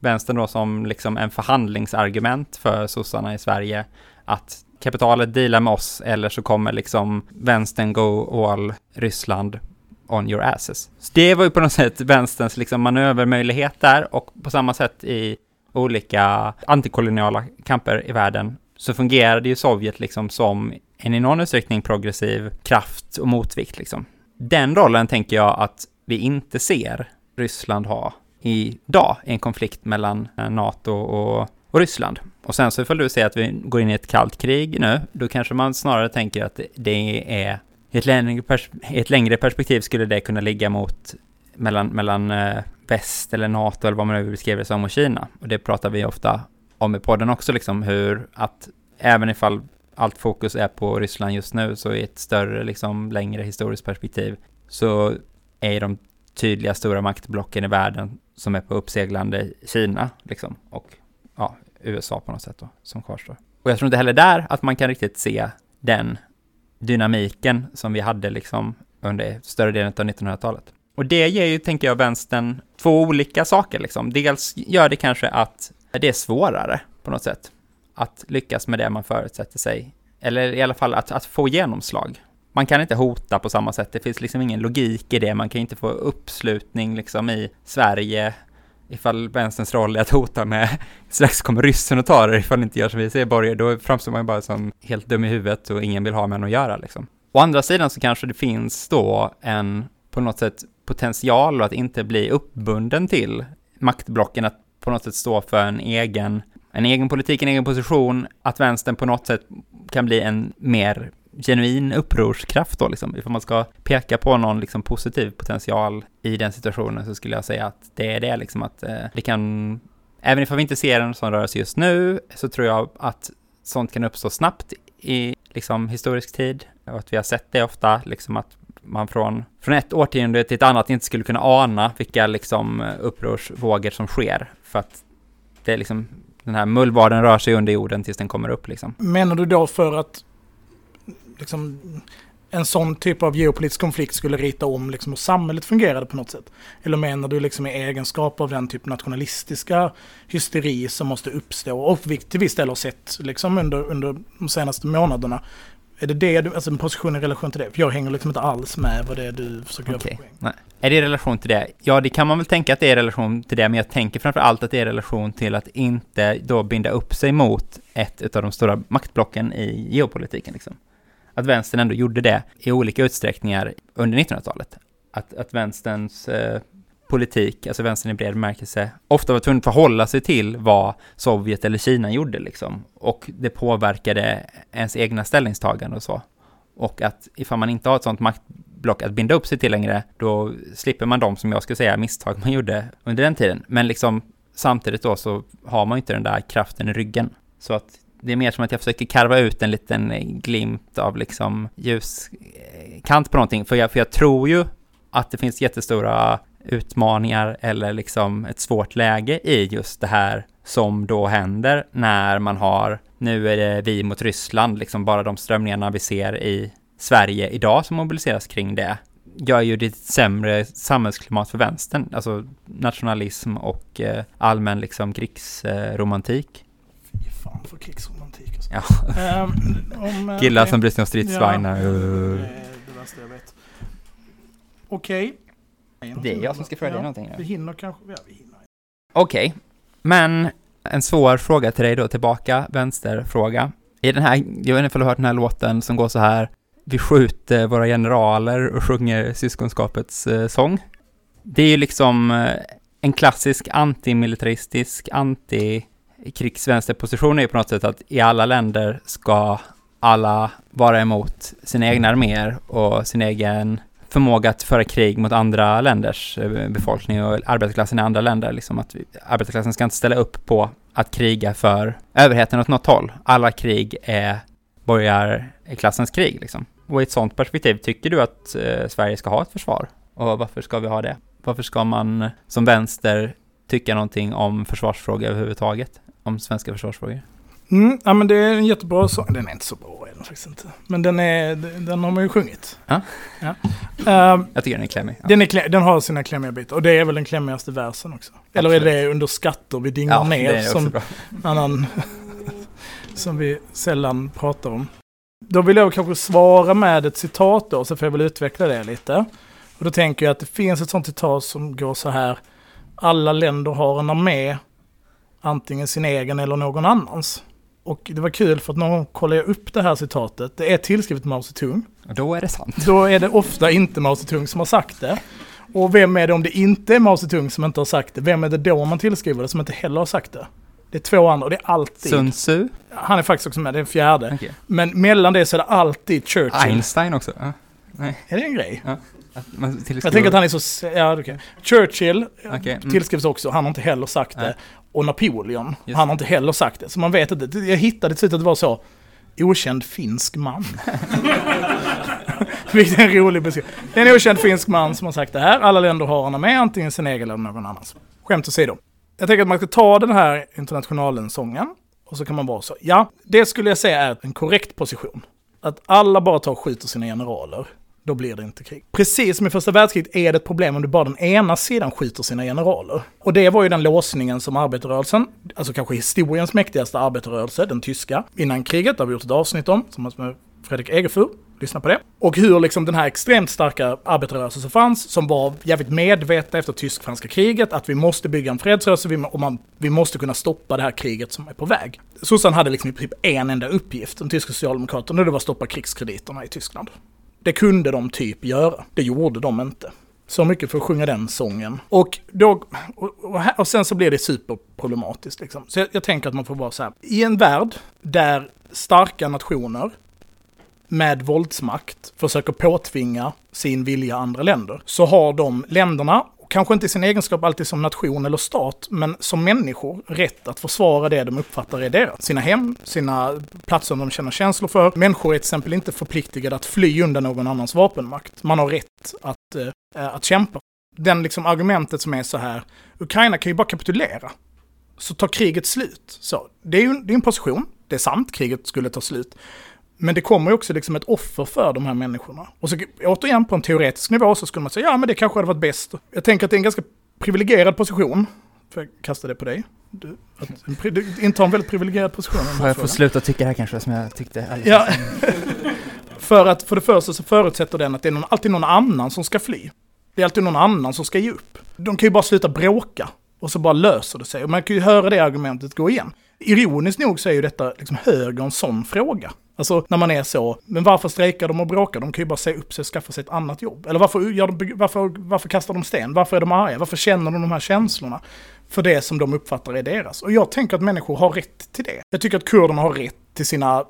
vänstern då som liksom en förhandlingsargument för sossarna i Sverige att kapitalet dealar med oss eller så kommer liksom vänstern go all Ryssland on your asses. Så det var ju på något sätt vänsterns liksom manövermöjlighet där och på samma sätt i olika antikoloniala kamper i världen så fungerade ju Sovjet liksom som en i någon utsträckning progressiv kraft och motvikt liksom. Den rollen tänker jag att vi inte ser Ryssland ha idag i en konflikt mellan eh, NATO och, och Ryssland. Och sen så ifall du säger att vi går in i ett kallt krig nu, då kanske man snarare tänker att det är i ett längre, pers i ett längre perspektiv skulle det kunna ligga mot mellan, mellan eh, väst eller NATO eller vad man nu beskriver det som och Kina. Och det pratar vi ofta om i podden också, liksom hur att även ifall allt fokus är på Ryssland just nu så i ett större, liksom längre historiskt perspektiv så är de tydliga stora maktblocken i världen som är på uppseglande Kina liksom och ja, USA på något sätt då som kvarstår. Och jag tror inte heller där att man kan riktigt se den dynamiken som vi hade liksom under större delen av 1900-talet. Och det ger ju, tänker jag, vänstern två olika saker liksom. Dels gör det kanske att det är svårare på något sätt att lyckas med det man förutsätter sig. Eller i alla fall att, att få genomslag. Man kan inte hota på samma sätt. Det finns liksom ingen logik i det. Man kan inte få uppslutning liksom i Sverige ifall vänsterns roll är att hota med strax kommer ryssen och tar det ifall ni inte gör som vi säger Borger”, då framstår man ju bara som helt dum i huvudet och ingen vill ha med en att göra liksom. Å andra sidan så kanske det finns då en på något sätt potential att inte bli uppbunden till maktblocken, att på något sätt stå för en egen, en egen politik, en egen position, att vänstern på något sätt kan bli en mer genuin upprorskraft då liksom. Ifall man ska peka på någon liksom positiv potential i den situationen så skulle jag säga att det är det liksom att eh, det kan, även ifall vi inte ser en sån rörelse just nu, så tror jag att sånt kan uppstå snabbt i liksom historisk tid och att vi har sett det ofta, liksom att man från, från ett årtionde till ett annat inte skulle kunna ana vilka liksom upprorsvågor som sker för att det är liksom den här mullvaden rör sig under jorden tills den kommer upp liksom. Menar du då för att liksom, en sån typ av geopolitisk konflikt skulle rita om liksom, hur samhället fungerade på något sätt? Eller menar du liksom i egenskap av den typ nationalistiska hysteri som måste uppstå och vi till viss del har sett liksom, under, under de senaste månaderna? Är det det du, alltså en position i relation till det? För jag hänger liksom inte alls med vad det är du försöker göra Okej. för. Nej. Är det i relation till det? Ja, det kan man väl tänka att det är i relation till det, men jag tänker framför allt att det är i relation till att inte då binda upp sig mot ett av de stora maktblocken i geopolitiken. Liksom. Att vänstern ändå gjorde det i olika utsträckningar under 1900-talet. Att, att vänsterns eh, politik, alltså vänstern i bred bemärkelse, ofta var tvungen att förhålla sig till vad Sovjet eller Kina gjorde liksom. Och det påverkade ens egna ställningstagande och så. Och att ifall man inte har ett sånt maktblock att binda upp sig till längre, då slipper man de, som jag skulle säga, misstag man gjorde under den tiden. Men liksom samtidigt då så har man inte den där kraften i ryggen. Så att det är mer som att jag försöker karva ut en liten eh, glimt av liksom ljuskant på någonting. För jag, för jag tror ju att det finns jättestora utmaningar eller liksom ett svårt läge i just det här som då händer när man har, nu är det vi mot Ryssland, liksom bara de strömningarna vi ser i Sverige idag som mobiliseras kring det gör ju det sämre samhällsklimat för vänstern, alltså nationalism och eh, allmän liksom krigsromantik. Fan för krigsromantik alltså. Ja. um, om, eh, Killar okej. som bryr sig om stridsvagnar. Ja, uh. det är det värsta jag vet. Okej. Det är jag som ska fråga dig Ja, någonting. Vi nu. hinner kanske, ja vi hinner. Okej, men en svår fråga till dig då tillbaka, vänsterfråga. I den här, jag vet inte om du har hört den här låten som går så här. Vi skjuter våra generaler och sjunger syskonskapets eh, sång. Det är ju liksom eh, en klassisk antimilitaristisk, antikrigsvänsterposition är ju på något sätt att i alla länder ska alla vara emot sina egna arméer och sin egen förmåga att föra krig mot andra länders eh, befolkning och arbetarklassen i andra länder. Liksom att arbetarklassen ska inte ställa upp på att kriga för överheten åt något håll. Alla krig är borgarklassens krig liksom. Och i ett sånt perspektiv, tycker du att eh, Sverige ska ha ett försvar? Och varför ska vi ha det? Varför ska man eh, som vänster tycka någonting om försvarsfrågor överhuvudtaget? Om svenska försvarsfrågor? Mm, ja men det är en jättebra sång. Den är inte så bra är den faktiskt inte. Men den, är, den har man ju sjungit. Ja. ja. Ehm, Jag tycker den är klämmig. Ja. den, är klä, den har sina klämmiga bitar. Och det är väl den klämmigaste versen också. Eller är det under skatter vi dingar Ja, ner som annan som vi sällan pratar om. Då vill jag kanske svara med ett citat då, så får jag väl utveckla det lite. Och då tänker jag att det finns ett sånt citat som går så här. Alla länder har en armé, antingen sin egen eller någon annans. Och det var kul för att någon gång kollade jag upp det här citatet. Det är tillskrivet Mao Zedong. Då är det sant. Då är det ofta inte Mao Zedong som har sagt det. Och vem är det om det inte är Mao Zedong som inte har sagt det? Vem är det då man tillskriver det som inte heller har sagt det? Det är två andra och det är alltid... Sun Tzu? Han är faktiskt också med, det är en fjärde. Okej. Men mellan det så är det alltid Churchill. Einstein också? Ja. Nej, Är det en grej? man tillskriver- Jag tänker att han är så... Ja, okej. Churchill Okej, mm. tillskrivs också, han har inte heller sagt Nej. det. Och Napoleon, Just han har inte heller sagt det. Så man vet inte. Jag hittade till slut att det var så. Okänd finsk man. Vilket är en rolig beskrivning. Det är en okänd finsk man som har sagt det här. Alla länder har honom med, antingen sin egen eller någon annans. Skämt åsido. Jag tänker att man ska ta den här internationalen-sången och så kan man vara så. Ja, det skulle jag säga är en korrekt position. Att alla bara tar och skjuter sina generaler. Då blir det inte krig. Precis som i första världskriget är det ett problem om du bara den ena sidan skjuter sina generaler. Och det var ju den låsningen som arbetarrörelsen, alltså kanske historiens mäktigaste arbetarrörelse, den tyska, innan kriget, det har vi gjort ett avsnitt om, tillsammans med Fredrik Egerfur. Lyssna på det. Och hur liksom den här extremt starka arbetarrörelsen som fanns, som var jävligt medvetna efter tysk-franska kriget, att vi måste bygga en fredsrörelse vi och man, vi måste kunna stoppa det här kriget som är på väg. Sossarna hade liksom i princip en enda uppgift, de tyska socialdemokraterna, och det var att stoppa krigskrediterna i Tyskland. Det kunde de typ göra. Det gjorde de inte. Så mycket för att sjunga den sången. Och, då, och, och, här, och sen så blir det superproblematiskt. Liksom. Så jag, jag tänker att man får vara så här. I en värld där starka nationer med våldsmakt försöker påtvinga sin vilja andra länder, så har de länderna, kanske inte i sin egenskap alltid som nation eller stat, men som människor, rätt att försvara det de uppfattar är deras. Sina hem, sina platser de känner känslor för. Människor är till exempel inte förpliktigade att fly undan någon annans vapenmakt. Man har rätt att, eh, att kämpa. Den liksom argumentet som är så här, Ukraina kan ju bara kapitulera. Så tar kriget slut. Så, det är ju det är en position, det är sant, kriget skulle ta slut. Men det kommer ju också liksom ett offer för de här människorna. Och så återigen på en teoretisk nivå så skulle man säga, ja men det kanske hade varit bäst. Jag tänker att det är en ganska privilegierad position. För jag kasta det på dig. Du, att en du intar en väldigt privilegierad position. Får jag få frågan. sluta tycka det här kanske som jag tyckte alldeles Ja. för att för det första så förutsätter den att det är någon, alltid någon annan som ska fly. Det är alltid någon annan som ska ge upp. De kan ju bara sluta bråka och så bara löser det sig. Och man kan ju höra det argumentet gå igen. Ironiskt nog så är ju detta liksom högerns sån fråga. Alltså när man är så, men varför strejkar de och bråkar? De kan ju bara säga upp sig och skaffa sig ett annat jobb. Eller varför, gör de, varför, varför kastar de sten? Varför är de arga? Varför känner de de här känslorna? För det som de uppfattar är deras. Och jag tänker att människor har rätt till det. Jag tycker att kurderna har rätt till, sina,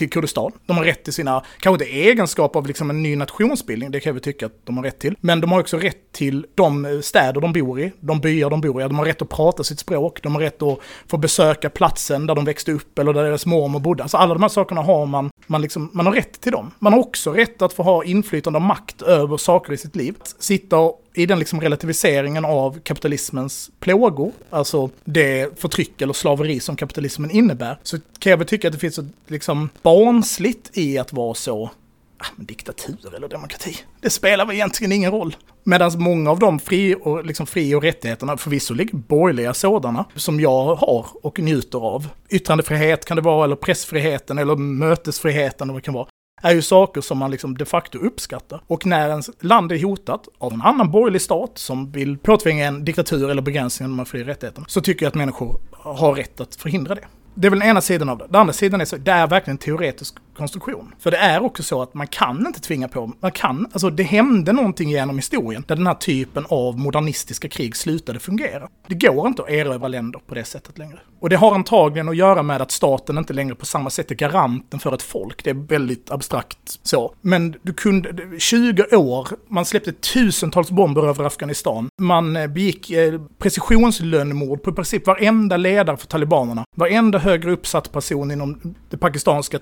till, Kurdistan. De har rätt till sina, kanske inte egenskap av liksom en ny nationsbildning, det kan vi tycka att de har rätt till. Men de har också rätt till de städer de bor i, de byar de bor i. De har rätt att prata sitt språk, de har rätt att få besöka platsen där de växte upp eller där deras mormor bodde. Alltså alla de här sakerna har man, man, liksom, man har rätt till dem. Man har också rätt att få ha inflytande och makt över saker i sitt liv. Sitta och i den liksom relativiseringen av kapitalismens plågor, alltså det förtryck eller slaveri som kapitalismen innebär, så kan jag väl tycka att det finns ett liksom barnsligt i att vara så ah, diktatur eller demokrati, det spelar väl egentligen ingen roll. Medan många av de fri och, liksom fri och rättigheterna, förvisso ligger borgerliga sådana, som jag har och njuter av. Yttrandefrihet kan det vara, eller pressfriheten, eller mötesfriheten, eller vad det kan vara är ju saker som man liksom de facto uppskattar. Och när ens land är hotat av en annan borgerlig stat som vill påtvinga en diktatur eller begränsning av de här fri och rättigheterna, så tycker jag att människor har rätt att förhindra det. Det är väl den ena sidan av det. Den andra sidan är så, det är verkligen en teoretisk konstruktion. För det är också så att man kan inte tvinga på, man kan, alltså det hände någonting genom historien där den här typen av modernistiska krig slutade fungera. Det går inte att erövra länder på det sättet längre. Och det har antagligen att göra med att staten inte längre på samma sätt är garanten för ett folk. Det är väldigt abstrakt så. Men du kunde, 20 år, man släppte tusentals bomber över Afghanistan. Man eh, begick eh, precisionslönnmord på i princip varenda ledare för talibanerna. Varenda högre uppsatt person inom det pakistanska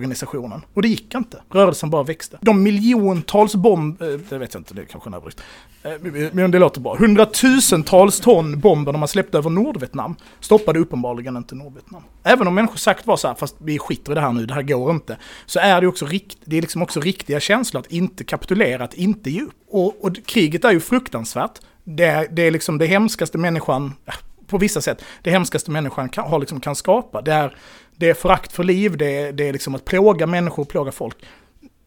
organisationen Och det gick inte. Rörelsen bara växte. De miljontals bomber, eh, det vet jag inte, det är kanske en överdrift. Eh, men det låter bra. Hundratusentals ton bomber de har släppt över Nordvietnam stoppade uppenbarligen inte Nordvietnam. Även om människor sagt var så här, fast vi skiter i det här nu, det här går inte. Så är det också, rikt, det är liksom också riktiga känslor att inte kapitulera, att inte ge upp. Och, och kriget är ju fruktansvärt. Det, det är liksom det hemskaste människan, på vissa sätt, det hemskaste människan kan, har liksom, kan skapa. Det är, det är förakt för liv, det är, det är liksom att plåga människor, plåga folk.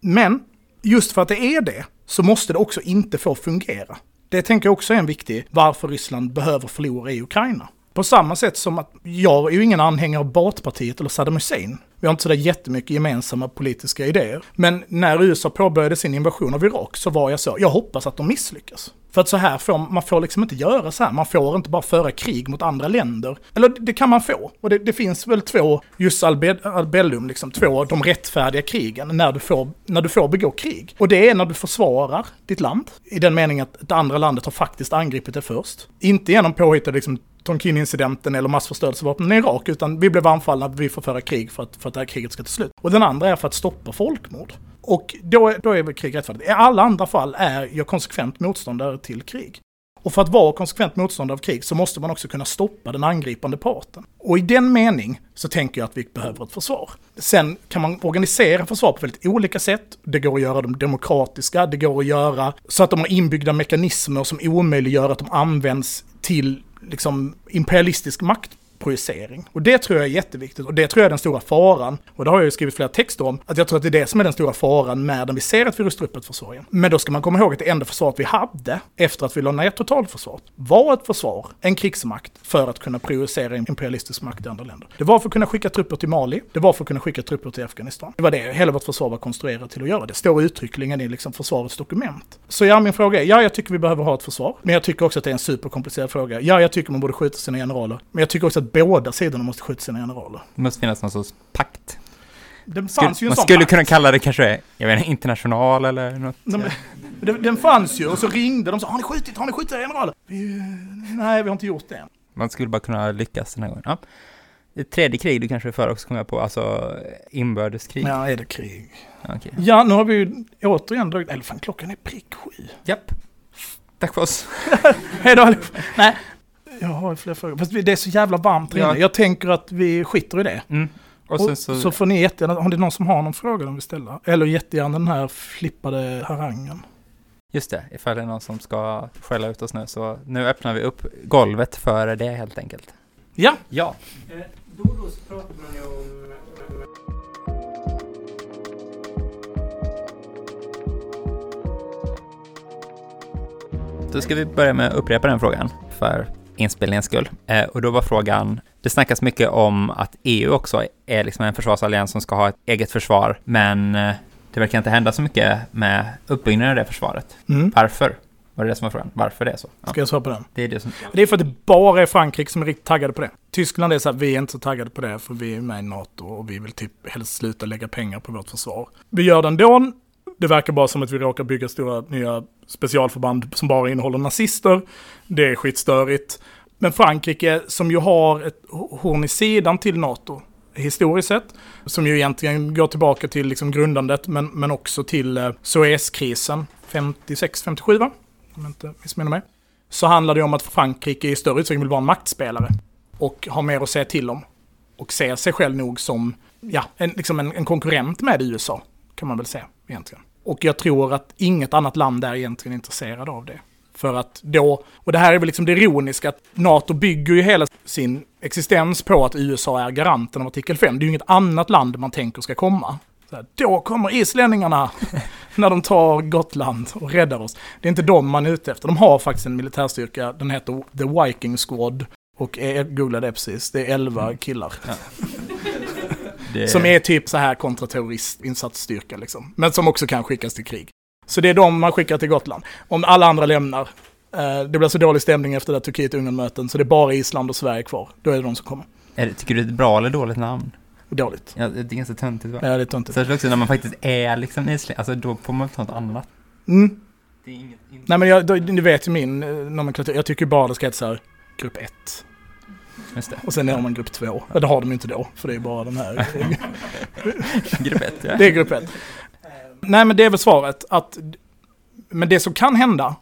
Men just för att det är det, så måste det också inte få fungera. Det tänker jag också är en viktig, varför Ryssland behöver förlora i Ukraina. På samma sätt som att jag är ju ingen anhängare av Baathpartiet eller Saddam Hussein. Vi har inte sådär jättemycket gemensamma politiska idéer. Men när USA påbörjade sin invasion av Irak så var jag så, jag hoppas att de misslyckas. För att så här får, man får liksom inte göra så här, man får inte bara föra krig mot andra länder. Eller det kan man få. Och det, det finns väl två, just albellum, liksom två, de rättfärdiga krigen, när du, får, när du får begå krig. Och det är när du försvarar ditt land, i den meningen att det andra landet har faktiskt angripit det först. Inte genom påhittade liksom Tonkin-incidenten eller massförstörelsevapnen i Irak, utan vi blev anfallna, vi får föra krig för att, för att det här kriget ska ta slut. Och den andra är för att stoppa folkmord. Och då, då är väl krig rättfärdigt. I alla andra fall är jag konsekvent motståndare till krig. Och för att vara konsekvent motståndare av krig så måste man också kunna stoppa den angripande parten. Och i den mening så tänker jag att vi behöver ett försvar. Sen kan man organisera försvar på väldigt olika sätt. Det går att göra dem demokratiska, det går att göra så att de har inbyggda mekanismer som omöjliggör att de används till liksom imperialistisk makt projicering. Och det tror jag är jätteviktigt och det tror jag är den stora faran. Och det har jag ju skrivit flera texter om, att jag tror att det är det som är den stora faran med när vi ser att vi rustar upp ett försvar igen. Men då ska man komma ihåg att det enda försvaret vi hade efter att vi la ner totalförsvaret var ett försvar, en krigsmakt, för att kunna projicera imperialistisk makt i andra länder. Det var för att kunna skicka trupper till Mali, det var för att kunna skicka trupper till Afghanistan. Det var det hela vårt försvar var konstruerat till att göra. Det står uttryckligen i liksom försvarets dokument. Så ja, min fråga är, ja, jag tycker vi behöver ha ett försvar, men jag tycker också att det är en superkomplicerad fråga. Ja, jag tycker man borde skjuta sina generaler, men jag tycker också att båda sidorna måste skjuta sina generaler. Det måste finnas någon sorts pakt. Det fanns Skulle, ju en man sån skulle pakt. kunna kalla det kanske, jag vet inte, international eller något. De, den, den fanns ju och så ringde de och sa har ni skjutit, har ni skjutit era generaler? Vi, nej, vi har inte gjort det än. Man skulle bara kunna lyckas den här gången. Ja. Ett tredje krig du kanske är för också, kommer jag på, alltså inbördeskrig. Ja, är det krig? Okej. Ja, nu har vi ju återigen dragit, eller fan klockan är prick sju. Japp. Tack för oss. Hej då. Nej, jag har fler frågor. Fast det är så jävla varmt här Ja. inne. Jag tänker att vi skiter i det. Mm. Och Och så... så, får ni jättegärna, har det någon som har någon fråga de vill ställa? Eller jättegärna den här flippade harangen. just det, ifall det är någon som ska skälla ut oss nu, så nu öppnar vi upp golvet för det helt enkelt. Ja, Ja. Man ju om... Då ska vi börja med att upprepa den frågan för inspelningens skull. Eh, och då var frågan, det snackas mycket om att EU också är liksom en försvarsallians som ska ha ett eget försvar, men eh, det verkar inte hända så mycket med uppbyggnaden av det försvaret. mm. Varför? Var det det som var frågan? Varför det är så? Ja, Ska jag svara på den? det är det som... Det är för att det bara är Frankrike som är riktigt taggade på det. Tyskland är så här, vi är inte så taggade på det för vi är med i NATO och vi vill typ helst sluta lägga pengar på vårt försvar. Vi gör det ändå. Det verkar bara som att vi råkar bygga stora nya specialförband som bara innehåller nazister. Det är skitstörigt. Men Frankrike, som ju har ett horn i sidan till NATO, historiskt sett, som ju egentligen går tillbaka till liksom grundandet, men, men också till eh, Suezkrisen 56-57, va? Om jag inte missminner mig. Så handlar det om att Frankrike i större utsträckning vill vara en maktspelare och ha mer att säga till om. Och ser sig själv nog som ja, en, liksom en, en konkurrent med USA, kan man väl säga egentligen. Och jag tror att inget annat land är egentligen intresserad av det. För att då, och det här är väl liksom det ironiska, att NATO bygger ju hela sin existens på att USA är garanten av artikel 5. Det är ju inget annat land man tänker ska komma. Så här, då kommer islänningarna när de tar Gotland och räddar oss. Det är inte dem man är ute efter. De har faktiskt en militärstyrka, den heter The Viking Squad. Och jag googlade det precis, det är 11 killar. Det... Som är typ så här kontraterroristinsatsstyrka liksom. Men som också kan skickas till krig. Så det är de man skickar till Gotland. Om alla andra lämnar, eh, det blir så dålig stämning efter det Turkiet-Ungern-möten, så det är bara Island och Sverige kvar. Då är det de som kommer. Det, tycker du det är ett bra eller dåligt namn? Dåligt. Ja, det är ganska töntigt va? Ja, det är töntigt. Särskilt också när man faktiskt är liksom islänning, alltså då får man ta något annat. Mm. Inget... inget- Nej men jag, ni vet ju min eh, nomenklatur, jag tycker bara det ska heta så här, grupp 1. Just det. Och sen är man grupp 2. Ja, det har de inte då, för det är bara den här. Grupp ett, ja. Det är grupp 1. Nej, men det är väl svaret att... Men det som kan hända,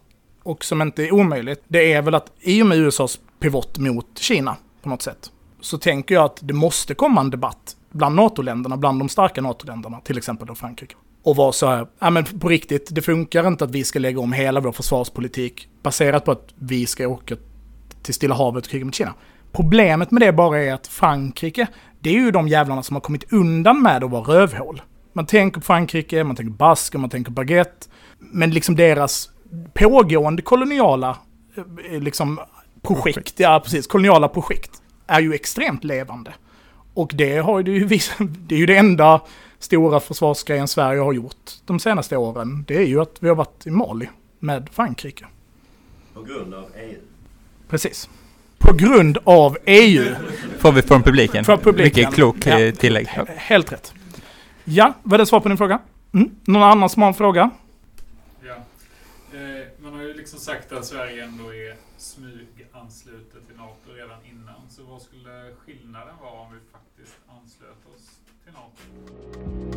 och som inte är omöjligt, det är väl att i och med USAs pivot mot Kina på något sätt, så tänker jag att det måste komma en debatt bland NATO-länderna, bland de starka NATO-länderna, till exempel då Frankrike. Och vara så här, ja men på riktigt, det funkar inte att vi ska lägga om hela vår försvarspolitik baserat på att vi ska åka till Stilla havet och kriga mot Kina. Problemet med det bara är att Frankrike, det är ju de jävlarna som har kommit undan med att vara rövhål. Man tänker på Frankrike, man tänker basker, man tänker baguette. Men liksom deras pågående koloniala eh, liksom, projekt, ja precis, koloniala projekt är ju extremt levande. Och det har ju visat, det är ju det enda stora försvarsgrejen Sverige har gjort de senaste åren. Det är ju att vi har varit i Mali med Frankrike. På grund av EU. Precis. På grund av EU. Får vi från publiken. Från publiken. Mycket klok Ja. eh, tillägg. Helt rätt. Ja, var det svar på din fråga? Mm. Någon annan som har en fråga? Ja. Eh, man har ju liksom sagt att Sverige ändå är smyganslutet till NATO redan innan. Så vad skulle skillnaden vara om vi faktiskt anslöt oss till NATO?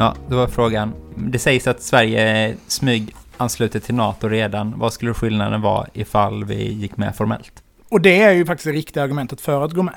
Ja, då var frågan. Det sägs att Sverige smyg ansluter till NATO redan. Vad skulle skillnaden vara ifall vi gick med formellt? Och det är ju faktiskt det riktiga argumentet för att gå med.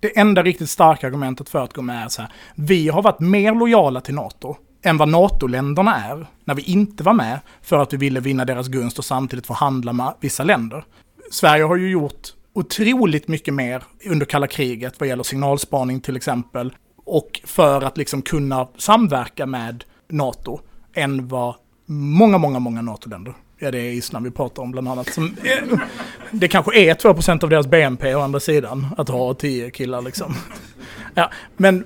Det enda riktigt starka argumentet för att gå med är så här. Vi har varit mer lojala till NATO än vad NATO-länderna är när vi inte var med för att vi ville vinna deras gunst och samtidigt förhandla med vissa länder. Sverige har ju gjort otroligt mycket mer under kalla kriget vad gäller signalspaning till exempel och för att liksom kunna samverka med NATO än vad många, många, många NATO-länder. Ja, det är Island vi pratar om bland annat. Som, det kanske är 2% av deras BNP å andra sidan, att ha 10 killar liksom. Ja, men,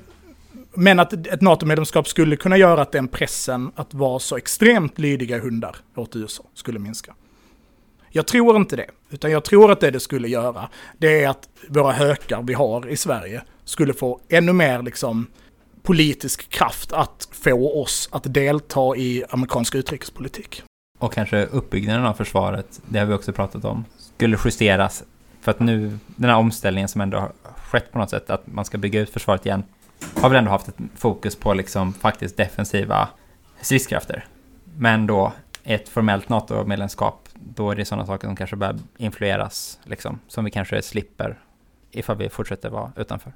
men att ett NATO-medlemskap skulle kunna göra att den pressen att vara så extremt lydiga hundar åt USA skulle minska. Jag tror inte det, utan jag tror att det det skulle göra, det är att våra hökar vi har i Sverige skulle få ännu mer liksom politisk kraft att få oss att delta i amerikansk utrikespolitik. Och kanske uppbyggnaden av försvaret, det har vi också pratat om, skulle justeras. För att nu, den här omställningen som ändå har skett på något sätt, att man ska bygga ut försvaret igen, har väl ändå haft ett fokus på liksom faktiskt defensiva stridskrafter. Men då, ett formellt NATO-medlemskap, då är det sådana saker som kanske börjar influeras, liksom, som vi kanske slipper ifall vi fortsätter vara utanför.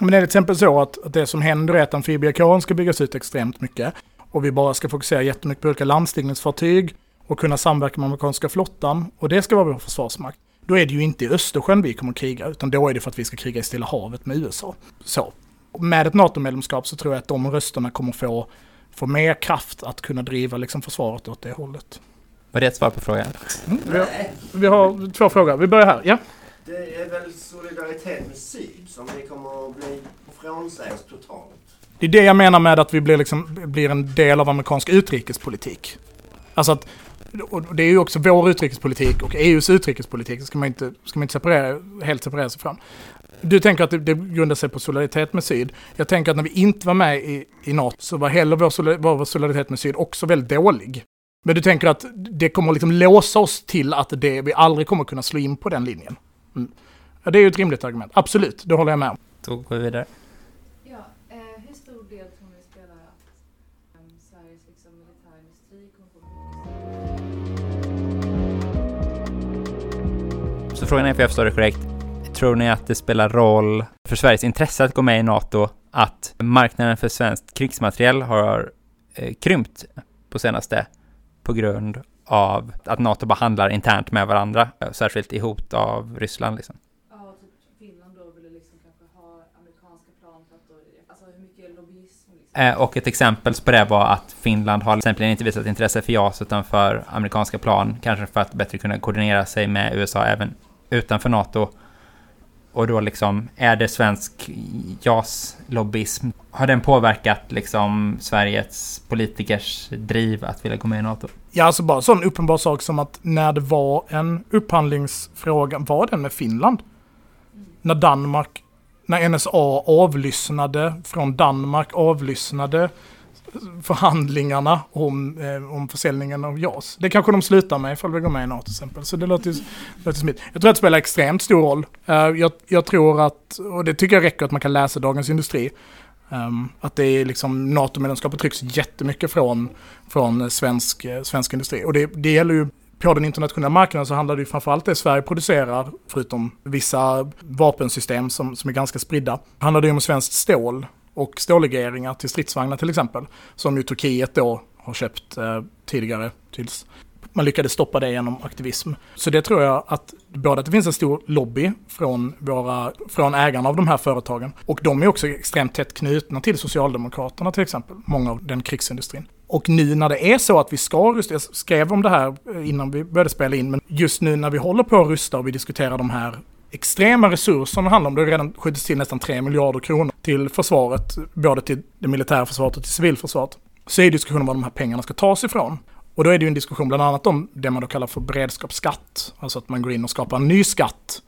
Men är det till exempel så att, att det som händer är att amfibiekåren ska byggas ut extremt mycket och vi bara ska fokusera jättemycket på olika landstigningsfartyg och kunna samverka med amerikanska flottan och det ska vara vår försvarsmakt. Då är det ju inte i Östersjön vi kommer att kriga, utan då är det för att vi ska kriga i Stilla havet med USA. Så. Med ett NATO-medlemskap så tror jag att de rösterna kommer få, få mer kraft att kunna driva liksom försvaret åt det hållet. Var det ett svar på frågan? Mm, vi, har, vi har två frågor. Vi börjar här. Ja. Det är väl solidaritet med Syd som vi kommer att bli frånsägs totalt. Det är det jag menar med att vi blir, liksom, blir en del av amerikansk utrikespolitik. Alltså att, och det är ju också vår utrikespolitik och EUs utrikespolitik, det ska man inte, ska man inte separera, helt separera sig från. Du tänker att det, det grundar sig på solidaritet med Syd. Jag tänker att när vi inte var med i, i NATO så var heller vår, var vår solidaritet med Syd också väldigt dålig. Men du tänker att det kommer liksom låsa oss till att det, vi aldrig kommer kunna slå in på den linjen. Mm. Ja, det är ju ett rimligt argument. Absolut, det håller jag med om. Då går vi vidare. Ja, eh, hur stor del tror ni spelar att um, Sveriges liksom, militärindustri kommer få Så frågan är, för jag förstår det korrekt, tror ni att det spelar roll för Sveriges intresse att gå med i NATO att marknaden för svenskt krigsmateriel har eh, krympt på senaste på grund av att NATO bara handlar internt med varandra, eh, särskilt i hot av Ryssland liksom. Ja, typ Finland då ville liksom kanske ha amerikanska plan för att då, alltså hur mycket lobbyism liksom. Eh, Och ett exempel på det var att Finland har till exempel inte visat intresse för JAS utan för amerikanska plan, kanske för att bättre kunna koordinera sig med USA även utanför NATO. Och då liksom, är det svensk JAS-lobbyism? Har den påverkat liksom Sveriges politikers driv att vilja gå med i NATO? Ja, alltså bara en sån uppenbar sak som att när det var en upphandlingsfråga, var den med Finland? När Danmark, när NSA avlyssnade, från Danmark avlyssnade förhandlingarna om, eh, om försäljningen av JAS. Det kanske de slutar med ifall vi går med i NATO till exempel. Så det låter ju låter smidigt. Jag tror att det spelar extremt stor roll. Eh, jag, jag tror att, och det tycker jag räcker att man kan läsa Dagens Industri, Um, att det är liksom NATO-medlemskapet trycks jättemycket från, från svensk, eh, svensk industri. Och det, det gäller ju på den internationella marknaden så handlar det ju framförallt det Sverige producerar, förutom vissa vapensystem som, som är ganska spridda, handlar det ju om svenskt stål och stållegeringar till stridsvagnar till exempel, som ju Turkiet då har köpt eh, tidigare tills man lyckades stoppa det genom aktivism. Så det tror jag att både att det finns en stor lobby från, våra, från ägarna av de här företagen och de är också extremt tätt knutna till Socialdemokraterna till exempel, många av den krigsindustrin. Och nu när det är så att vi ska rusta, jag skrev om det här innan vi började spela in, men just nu när vi håller på att rusta och vi diskuterar de här extrema resurserna det handlar om, det har redan skjutits till nästan 3 miljarder kronor till försvaret, både till det militära försvaret och till civilförsvaret, så är diskussionen var de här pengarna ska tas ifrån. Och då är det ju en diskussion bland annat om det man då kallar för beredskapsskatt. Alltså att man går in och skapar en ny skatt.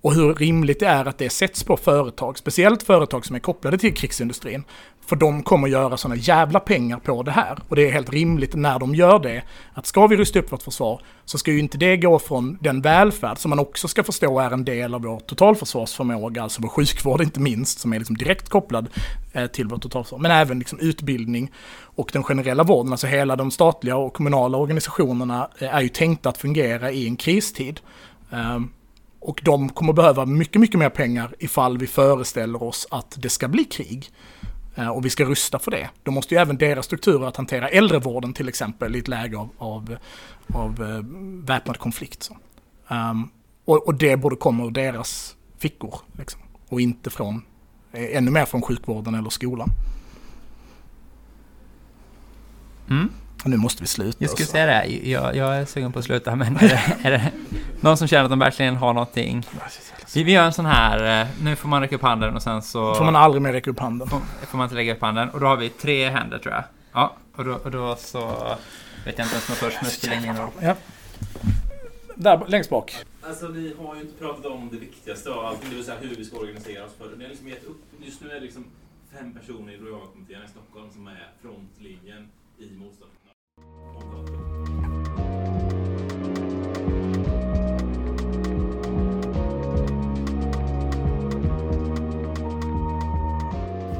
Och hur rimligt det är att det sätts på företag, speciellt företag som är kopplade till krigsindustrin. För de kommer göra sådana jävla pengar på det här. Och det är helt rimligt när de gör det, att ska vi rusta upp vårt försvar så ska ju inte det gå från den välfärd som man också ska förstå är en del av vår totalförsvarsförmåga, alltså vår sjukvård inte minst, som är liksom direkt kopplad eh, till vårt totalförsvar, men även liksom utbildning och den generella vården, alltså hela de statliga och kommunala organisationerna eh, är ju tänkta att fungera i en kristid. Um, och de kommer behöva mycket, mycket mer pengar ifall vi föreställer oss att det ska bli krig. Eh, och vi ska rusta för det. Då måste ju även deras strukturer att hantera äldrevården till exempel i ett läge av, av, av eh, väpnad konflikt. Så. Um, och, och, det borde komma ur deras fickor. Liksom. Och inte från, eh, ännu mer från sjukvården eller skolan. Mm. Nu måste vi sluta. Jag skulle säga det, jag, jag är sugen på att sluta, men är det, är det någon som känner att de verkligen har någonting? Vi, vi gör en sån här, eh, nu får man räcka upp handen och sen så... får man aldrig mer räcka upp handen. Får, får man inte lägga upp handen. Och då har vi tre händer tror jag. Ja, och då, och då så vet jag inte som är först, men spelar ingen roll. Ja. Där längst bak. Alltså vi har ju inte pratat om det viktigaste av allting, det vill säga hur vi ska organisera oss. För det är liksom gett upp. Just nu är det liksom fem personer i Rojaga-kommittén i Stockholm som är frontlinjen i motståndet.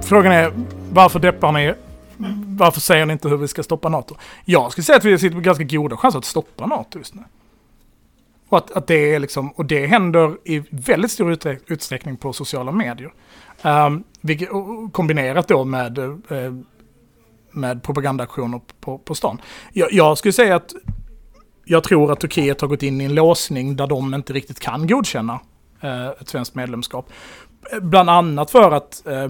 Frågan är varför deppar ni? Varför säger ni inte hur vi ska stoppa NATO? Jag skulle säga att vi sitter på ganska goda chanser att stoppa NATO just nu. Och att, att det är liksom, och det händer i väldigt stor utsträckning på sociala medier. Um, vilket, kombinerat då med, uh, med propagandaaktioner på, på stan. Jag, jag skulle säga att jag tror att Turkiet har gått in i en låsning där de inte riktigt kan godkänna eh, ett svenskt medlemskap. Bland annat för att eh,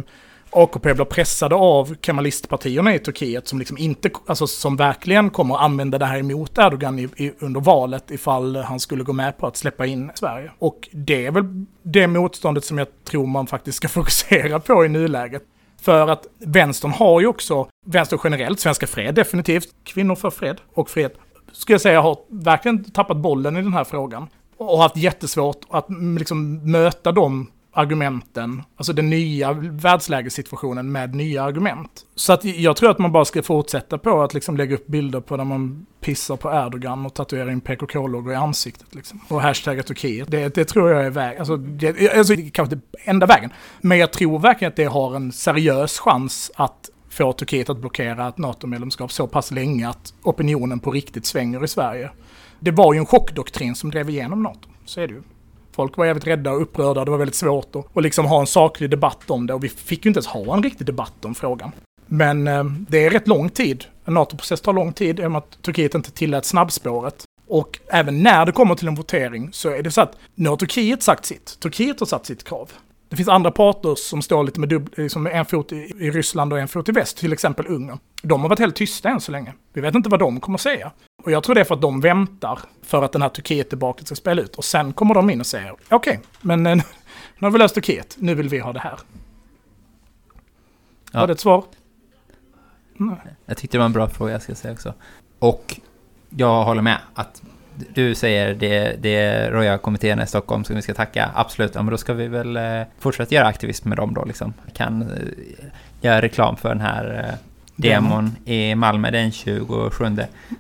AKP blir pressade av kemalistpartierna i Turkiet som liksom inte, alltså som verkligen kommer att använda det här emot Erdogan i, i, under valet ifall han skulle gå med på att släppa in Sverige. Och det är väl det motståndet som jag tror man faktiskt ska fokusera på i nuläget. För att vänstern har ju också, vänster generellt, Svenska Fred definitivt, kvinnor för fred och fred, skulle jag säga har verkligen tappat bollen i den här frågan. Och haft jättesvårt att mm, liksom möta de argumenten, alltså den nya världslägessituationen med nya argument. Så att jag tror att man bara ska fortsätta på att liksom lägga upp bilder på där man pissar på Erdogan och tatuerar in PKK-loggor i ansiktet. Liksom. Och hashtagga Turkiet. Det, det tror jag är väg, alltså, det, alltså kanske inte enda vägen. Men jag tror verkligen att det har en seriös chans att få Turkiet att blockera ett NATO-medlemskap så pass länge att opinionen på riktigt svänger i Sverige. Det var ju en chockdoktrin som drev igenom NATO, så är det ju. Folk var jävligt rädda och upprörda, det var väldigt svårt att och liksom ha en saklig debatt om det och vi fick ju inte ens ha en riktig debatt om frågan. Men eh, det är rätt lång tid. En NATO-process tar lång tid i och med att Turkiet inte tillät snabbspåret. Och även när det kommer till en votering så är det så att nu har Turkiet sagt sitt. Turkiet har satt sitt krav. Det finns andra parter som står lite med, dubbel, liksom en fot i, i Ryssland och en fot i väst, till exempel Ungern. De har varit helt tysta än så länge. Vi vet inte vad de kommer säga. Och jag tror det är för att de väntar för att den här Turkiet tillbaka ska spela ut. Och sen kommer de in och säger, okej, okay, men eh, nu har vi löst Turkiet, nu vill vi ha det här. Ja. Var det ett svar? Nej. Jag tyckte det var en bra fråga, jag ska säga också. Och jag håller med att du säger det, det är Roja-kommittén i Stockholm som vi ska tacka. Absolut, ja, men då ska vi väl eh, fortsätta göra aktivism med dem då liksom. Kan eh, göra reklam för den här eh, demon i Malmö den 27.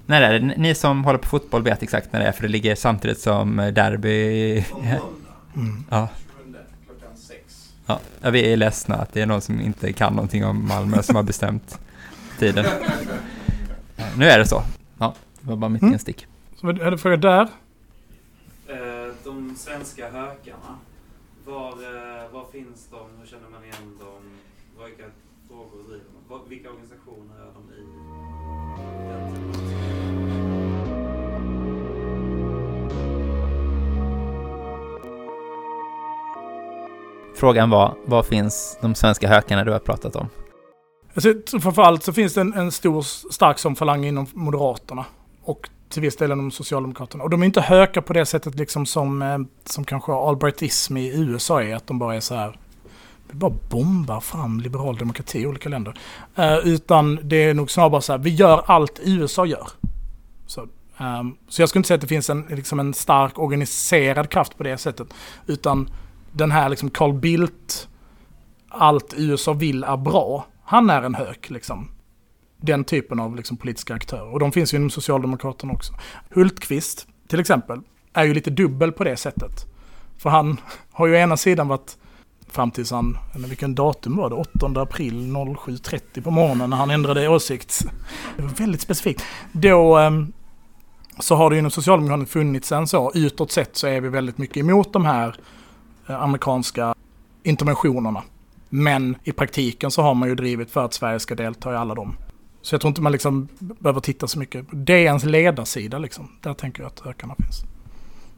När är det? Ni som håller på fotboll vet exakt när det är för det ligger samtidigt som derby. Mm. Ja. Ja, vi är ledsna att det är någon som inte kan någonting om Malmö som har bestämt tiden. Nu är det så. Ja, det var bara mitt mm. instick. Så är det fråga där? Eh, de svenska hökarna. Var, eh, var finns de? Hur känner man igen dem? Vilka frågor driver de? Vilka organisationer är de i? Frågan var, var finns de svenska hökarna du har pratat om? Alltså, framförallt så finns det en, en stor, stark som falang inom Moderaterna. Och till viss del inom Socialdemokraterna. Och de är inte höka på det sättet liksom som, eh, som kanske albrightism i USA är, att de bara är så här vi bara bombar fram liberal demokrati i olika länder. Eh, utan det är nog snarare så här, vi gör allt USA gör. Så, eh, så jag skulle inte säga att det finns en, liksom en stark organiserad kraft på det sättet. Utan den här liksom Carl Bildt, allt USA vill är bra. Han är en hök liksom den typen av liksom, politiska aktörer. Och de finns ju inom Socialdemokraterna också. Hultqvist, till exempel, är ju lite dubbel på det sättet. För han har ju ena sidan varit fram tills han, eller vilken datum var det, 8 april 07.30 på morgonen när han ändrade åsikt. Det var väldigt specifikt. Då ehm, så har det inom Socialdemokraterna funnits en så, utåt sett så är vi väldigt mycket emot de här eh, amerikanska interventionerna. Men i praktiken så har man ju drivit för att Sverige ska delta i alla dem. Så jag tror inte man liksom behöver titta så mycket. Det är ens ledarsida liksom. Där tänker jag att ökarna finns.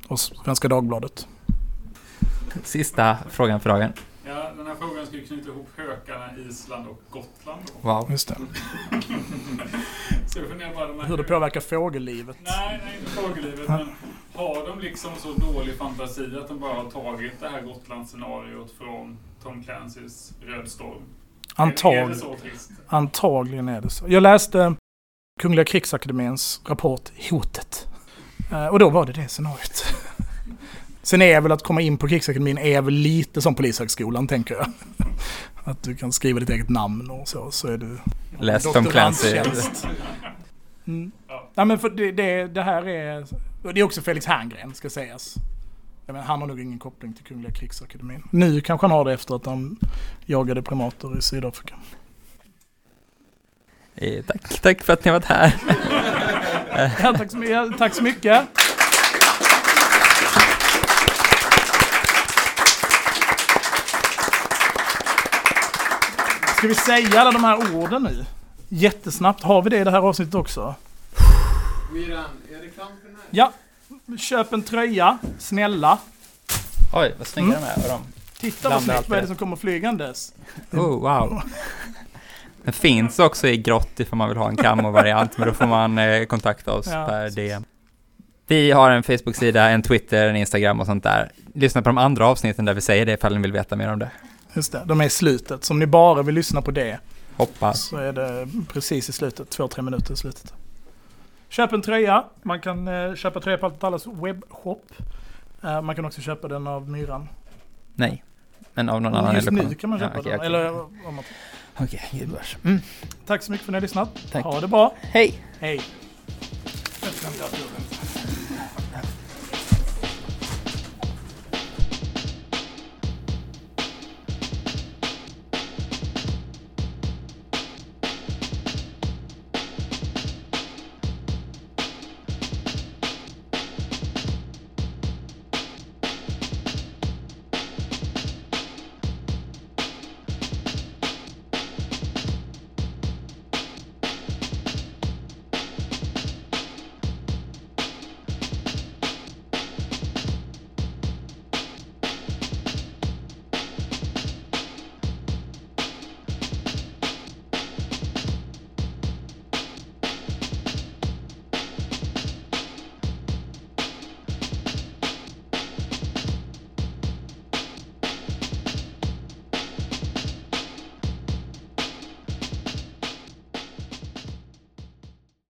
Och Svenska Dagbladet. Sista frågan för dagen. Ja, den här frågan ska ju knyta ihop hökarna, Island och Gotland. Då. Wow. Just det. så jag funderar bara de Hur det påverkar fågellivet. Nej, nej inte fågellivet. men har de liksom så dålig fantasi att de bara har tagit det här Gotlandsscenariot från Tom Clancys Röd Storm? Antag antagligen är det så. Jag läste Kungliga krigsakademiens rapport Hotet. Eh, och då var det det scenariot. Sen är väl att komma in på krigsakademin är väl lite som polishögskolan tänker jag. Att du kan skriva ditt eget namn och så, så är du Läs Tom Clancy. Mm. Ja. men för det, det, det här är... Det är också Felix Herngren ska sägas. Men han har nog ingen koppling till Kungliga krigsakademin. Nu kanske han har det efter att han jagade primater i Sydafrika. Eh, tack, tack för att ni har varit här. ja, tack, så mycket, tack så mycket. Ska vi säga alla de här orden nu? Jättesnabbt. Har vi det i det här avsnittet också? Miran, är det reklam för den här? Ja, Köp en tröja, snälla. Oj, vad snygga mm. de är. De Titta vad snyggt, vad är det som kommer flygandes? Oh, wow. Den finns också i grått ifall man vill ha en camo-variant, men då får man eh, kontakta oss Ja, per. DM. Vi har en Facebook-sida, en Twitter, en Instagram och sånt där. Lyssna på de andra avsnitten där vi säger det ifall ni vill veta mer om det. Just det, de är i slutet. Så om ni bara vill lyssna på det Hoppas. så är det precis i slutet, två, tre minuter i slutet. Köp en tröja. Man kan eh, köpa tröja på Allt allas webbshop. Eh, man kan också köpa den av Myran. Nej. Men av någon annan Just nu kan man Ja, köpa okej, den. okej. Eller om man... Okej, gudbevars. Mm. Tack så mycket för att ni har lyssnat. Tack. Ha det bra. Hej! Hej.